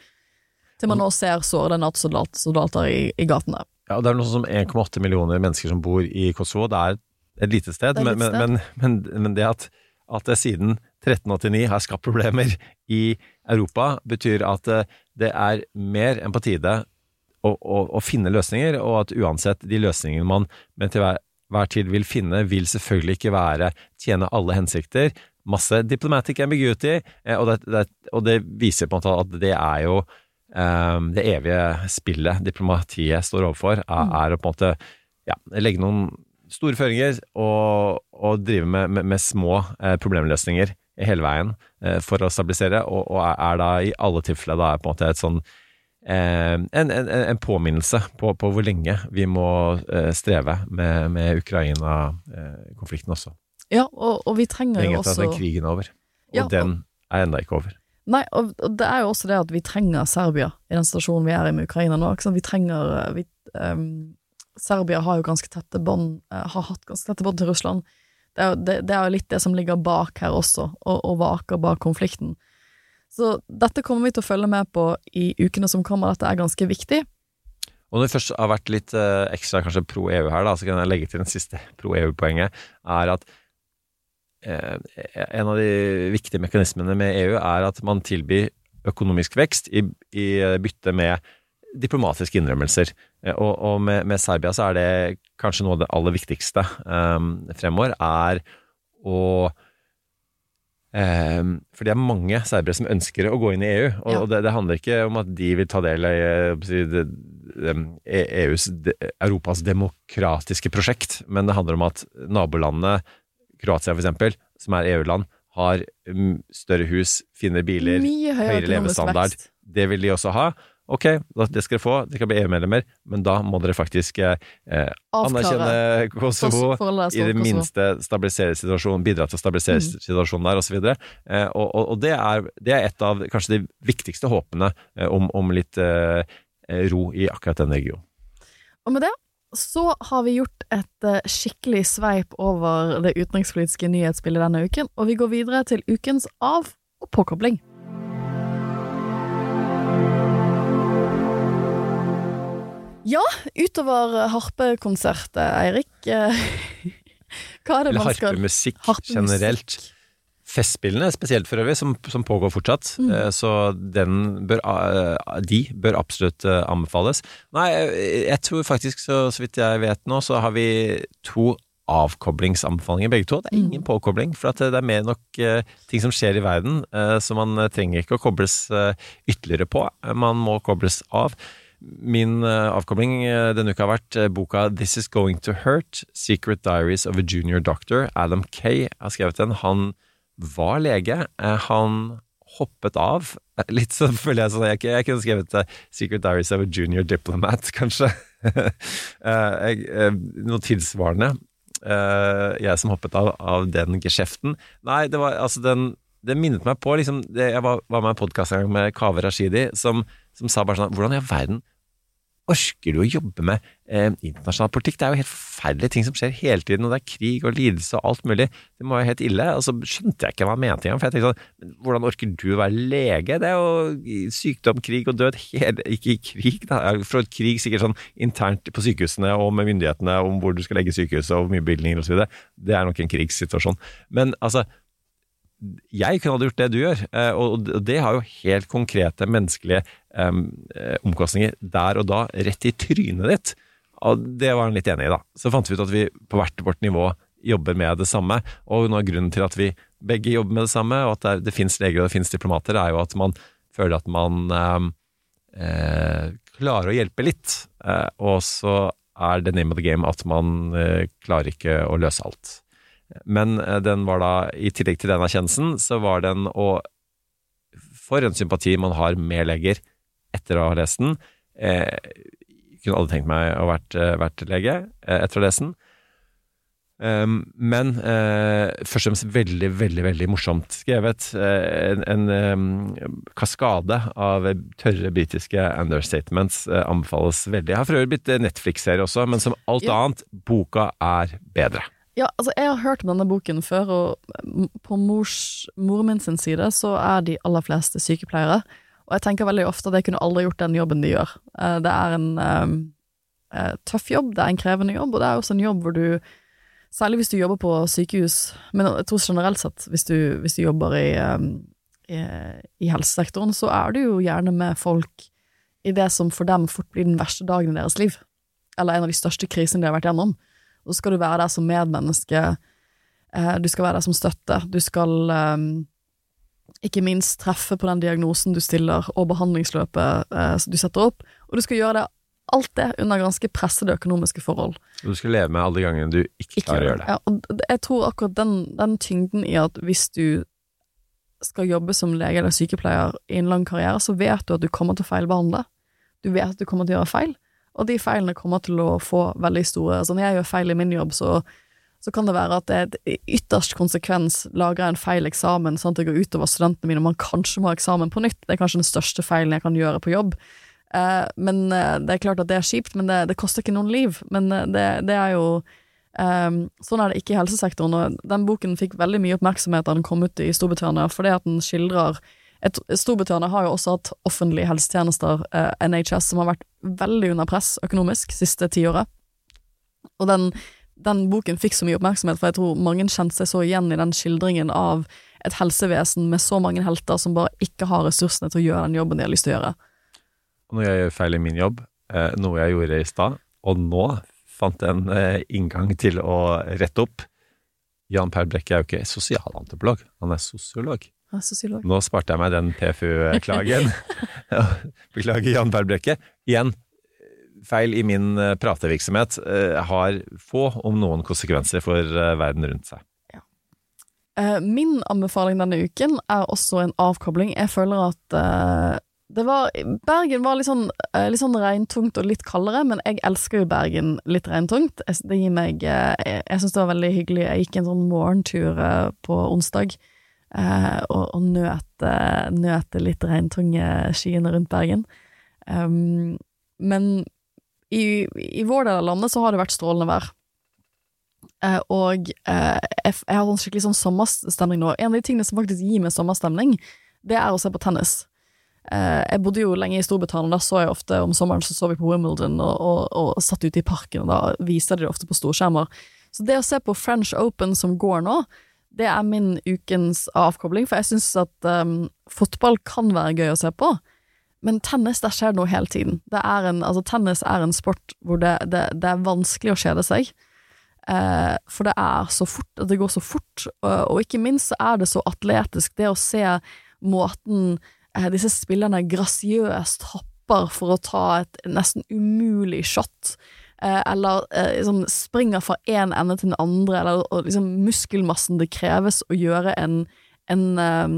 Til man nå ser sårede Nato-soldater i, i gatene. Ja, det er noe sånn som 1,8 millioner mennesker som bor i Kosovo. Det er et lite sted, et lite men, men, men, men, det at, at det siden 1389 har skapt problemer i Europa, betyr at eh, det er mer enn på tide å, å, å finne løsninger, og at uansett de løsningene man med til hver, hver, tid vil finne, vil selvfølgelig ikke være tjene alle hensikter. Masse diplomatic ambiguity, eh, og det, det, og det viser på en måte at det er jo um, det evige spillet diplomatiet står overfor, er, mm. er å på en måte ja, legge noen store føringer og, og drive med, med, med små eh, problemløsninger hele veien eh, for å stabilisere, og, og, er da i alle tilfeller da på en måte et sånn eh, en, en, en, påminnelse på, på, hvor lenge vi må eh, streve med, med Ukraina-konflikten også. Ja, og, og vi trenger jo også Lenge etter at den krigen er over. Og ja, den er enda ikke over. Nei, og, det er jo også det at vi trenger Serbia i den situasjonen vi er i med Ukraina nå. Vi trenger vi, um, Serbia har jo ganske tette bånd, har hatt ganske tette bånd til Russland. Det er, det, det er jo litt det som ligger bak her også, og, og vaker bak konflikten. Så dette kommer vi til å følge med på i ukene som kommer, dette er ganske viktig. Og når vi først har vært litt eh, ekstra kanskje pro EU her, da, så kan jeg legge til den siste pro EU-poenget, er at eh, en av de viktige mekanismene med EU er at man tilbyr økonomisk vekst i, i bytte med diplomatiske innrømmelser. Eh, og, og med, med, Serbia så er det kanskje noe av det aller viktigste um, fremover, er å um, For det er mange serbere som ønsker å gå inn i EU, og, ja. og det, det, handler ikke om at de vil ta del i EUs, Europas demokratiske prosjekt, men det handler om at nabolandene, Kroatia eksempel, som er EU-land, har større hus, finere biler, høyere levestandard. Det vil de også ha. Ok, det skal dere få, dere kan bli EU-medlemmer, men da må dere faktisk eh, anerkjenne Kosovo, i det minste stabilisere situasjonen, bidra til å stabilisere mm. situasjonen der, osv. Eh, og, og, og det, er, det, er, et av kanskje de viktigste håpene eh, om, om, litt eh, ro i akkurat den regionen. Og med det så har vi gjort et uh, skikkelig sveip over det utenrikspolitiske nyhetsbildet denne uken, og vi går videre til ukens av- og påkobling. Ja, utover harpekonsert, Eirik. Hva er det Eller man skal harpemusikk, harpemusikk generelt. Festspillene spesielt for øvrig, som, som pågår fortsatt. Mm. Eh, så den bør, eh, de bør absolutt eh, anbefales. Nei, jeg tror faktisk, så, så vidt jeg vet nå, så har vi to avkoblingsanbefalinger begge to. Det er ingen mm. påkobling, for det er mer nok ting som skjer i verden, så man trenger ikke å kobles ytterligere på. Man må kobles av. Min uh, avkobling uh, denne uka har vært uh, boka This Is Going To Hurt, Secret Diaries of a Junior Doctor. Adam Kay har skrevet den. Han var lege. han hoppet av. Litt så føler jeg sånn Jeg, jeg kunne skrevet Secret Diaries of a Junior Diplomat, kanskje. noe tilsvarende. jeg som hoppet av, av den geskjeften. Nei, det var altså den det minnet meg på liksom, Jeg var, var med i en podkast med Kaveh Rashidi, som, som, sa bare sånn Hvordan i all verden orker du å jobbe med eh, internasjonal politikk? Det er jo helt forferdelige ting som skjer hele tiden, og det er krig og lidelse og alt mulig. Det må være helt ille. Og så skjønte jeg ikke hva han mente engang, for jeg tenkte sånn Hvordan orker du å være lege? Det er jo sykdom, krig og død. Hele, ikke krig, da. For krig sikkert sånn internt på sykehusene og med myndighetene om hvor du skal legge sykehuset og hvor mye bevilgninger osv. Det er nok en krigssituasjon. Men altså jeg kunne hadde gjort det du gjør, eh, og det har jo helt konkrete menneskelige um, omkostninger der og da, rett i trynet ditt. Og det var han litt enig i, da. Så fant vi ut at vi på hvert vårt nivå jobber med det samme, og noe av grunnen til at vi begge jobber med det samme, og at det, det finnes leger og det finnes diplomater, er jo at man føler at man eh, klarer å hjelpe litt, eh, og så er det name of the game at man eh, klarer ikke å løse alt. Men eh, den var da, i tillegg til den erkjennelsen, så var den å For en sympati man har med leger etter å ha lest den. Eh, kunne aldri tenkt meg å vært, eh, vært lege eh, etter å ha lest den. Um, men eh, først og fremst veldig, veldig veldig morsomt skrevet. Uh, en, en um, kaskade av tørre britiske understatements anbefales veldig. Jeg har for øvrig blitt Netflix-serie også, men som alt ja. annet, boka er bedre. Ja, altså jeg har hørt om denne boken før, og på mors, mor min sin side så er de aller fleste sykepleiere. Og jeg tenker veldig ofte at jeg kunne aldri gjort den jobben de gjør. Eh, det er en um, tøff jobb, det er en krevende jobb, og det er også en jobb hvor du Særlig hvis du jobber på sykehus, men jeg tror generelt sett hvis du, hvis du jobber i, i, i, helsesektoren, så er du jo gjerne med folk i det som for dem fort blir den verste dagen i deres liv. Eller en av de største krisene de har vært gjennom. Og så skal du være der som medmenneske, eh, du skal være der som støtte, du skal eh, ikke minst treffe på den diagnosen du stiller, og behandlingsløpet eh, du setter opp, og du skal gjøre det alt det under ganske pressede økonomiske forhold. Du skal leve med alle de gangene du ikke klarer å gjøre det. Ja, og jeg tror akkurat den, den, tyngden i at hvis du skal jobbe som lege eller sykepleier i en lang karriere, så vet du at du kommer til å feilbehandle. Du vet at du kommer til å gjøre feil. Og de feilene kommer til å få veldig store Så når jeg gjør feil i min jobb, så, så kan det være at det er ytterst konsekvens lager jeg en feil eksamen sånn at det går utover studentene mine, og man kanskje må ha eksamen på nytt. Det er kanskje den største feilen jeg kan gjøre på jobb. Eh, men eh, Det er klart at det er kjipt, men det, det koster ikke noen liv. Men eh, det, det er jo Um, Sånn er det ikke i helsesektoren, og den boken fikk veldig mye oppmerksomhet da den kom ut i Storbritannia, fordi at den skildrer et, Storbritannia har jo også hatt offentlige helsetjenester, eh, NHS, som har vært veldig under press økonomisk siste tiåret. Og den, den, boken fikk så mye oppmerksomhet, for jeg tror mange kjente seg så igjen i den skildringen av et helsevesen med så mange helter som bare ikke har ressursene til å gjøre den jobben de har lyst til å gjøre. Når jeg gjør feil i min jobb, eh, noe jeg gjorde i stad, og nå fant jeg en eh, inngang til å rette opp Jan Per Brekke er jo ikke sosialantropolog, han er sosiolog. Sosiolog. Nå sparte jeg meg den PFU-klagen. Beklager, Jan Berbrekke. Igjen, feil i min eh, pratevirksomhet eh, har få, om noen, konsekvenser for eh, verden rundt seg. Ja. Min anbefaling denne uken er også en avkobling. Jeg føler at det var Bergen var litt sånn, litt sånn regntungt og litt kaldere, men jeg elsker jo Bergen litt regntungt. Det gir meg Jeg, jeg syns det var veldig hyggelig. Jeg gikk en sånn morgentur på onsdag eh, og, og nøte, nøte litt regntunge skyene rundt Bergen. Um, men i, i, vår del av landet så har det vært strålende vær. Uh, og uh, jeg, jeg, har sånn skikkelig sånn sommerstemning nå. En av de tingene som faktisk gir meg sommerstemning, det er å se på tennis. Uh, jeg bodde jo lenge i Storbritannia, da så jeg ofte om sommeren så så vi på Wimbledon og, og, og satt ute i parken, og da viser de det ofte på storskjermer. Så det å se på French Open som går nå, det er min ukens avkobling, for jeg syns at um, fotball kan være gøy å se på. Men tennis, der skjer noe hele tiden. Er en, altså, tennis er en sport hvor det, det, det er vanskelig å kjede seg. Eh, for det er så fort, det går så fort, og, og, ikke minst er det så atletisk. Det å se måten eh, disse spillerne grasiøst hopper for å ta et nesten umulig shot Eh, eller eh, liksom springer fra én ende til den andre, eller liksom muskelmassen det kreves å gjøre en, en, eh,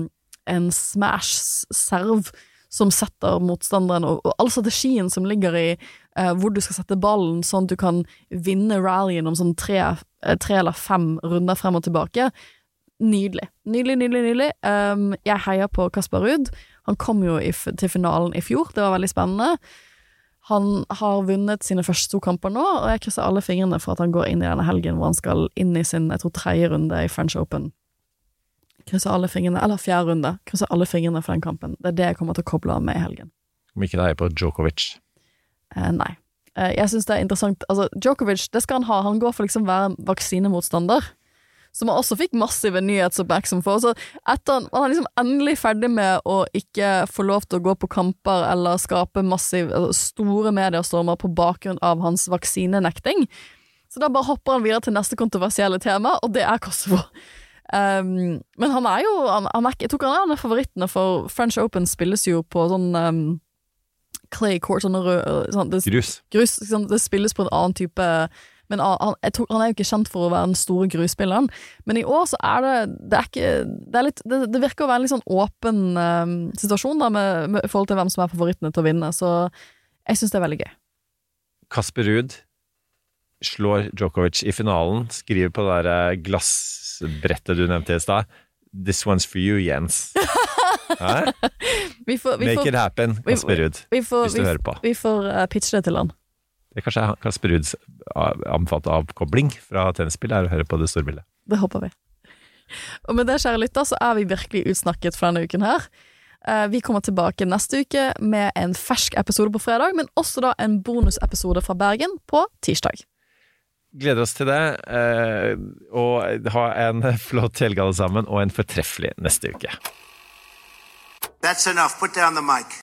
en smash-serv som setter motstanderen, og, og all strategien som ligger i uh, hvor du skal sette ballen, sånn at du kan vinne rallyen om sånn tre, tre eller fem runder frem og tilbake. Nydelig. Nydelig, nydelig, nydelig. Um, jeg heier på Kasper Ruud. Han kom jo i, til finalen i fjor, det var veldig spennende. Han har vunnet sine første to kamper nå, og jeg krysser alle fingrene for at han går inn i denne helgen hvor han skal inn i sin jeg tror, tredje runde i French Open. Krysser alle fingrene, eller fjerde runde. Krysser alle fingrene for den kampen. Det er det jeg kommer til å koble av med i helgen. Om ikke det er på Djokovic. Eh, nei. Eh, jeg syns det er interessant Altså, Djokovic, det skal han ha. Han går for liksom være vaksinemotstander. Som han også fikk massive nyhetsoppmerksomhet for. Så etter han, han er liksom endelig ferdig med å ikke få lov til å gå på kamper eller skape massiv, altså store mediestormer på bakgrunn av hans vaksinenekting. Så da bare hopper han videre til neste kontroversielle tema, og det er Kosovo. Um, men han er jo han, han er, Jeg tror han er en av favorittene, for French Open spilles jo på sånn um, clay court, sånn, rød, sånn det, Grus. grus sånn, det spilles på en annen type Men han, tror, han er jo ikke kjent for å være den store gruspilleren. Men i år så er det Det er ikke Det, er litt, det, det virker å være en litt sånn åpen um, situasjon da med, med, forhold til hvem som er favorittene til å vinne, så jeg syns det er veldig gøy. Kasper Ruud slår Djokovic i finalen, skriver på det der glassbrettet du nevnte i stad. This one's for you, Jens. Hæ? Får, Make får, it happen, Kasper Ruud. hvis du vi, hører på. vi får uh, pitche det til han. Det kanskje er Kasper Ruuds anbefalte avkobling fra tennisspillet, er å høre på det store bildet. Det håper vi. Og med det, kjære lytter, så er vi virkelig utsnakket for denne uken her. Eh, Vi kommer tilbake neste uke med en fersk episode på fredag, men også da en bonusepisode fra Bergen på tirsdag. Gleder oss til det, eh, og ha en flott helg alle sammen, og en fortreffelig neste uke. That's enough. Put down the mic.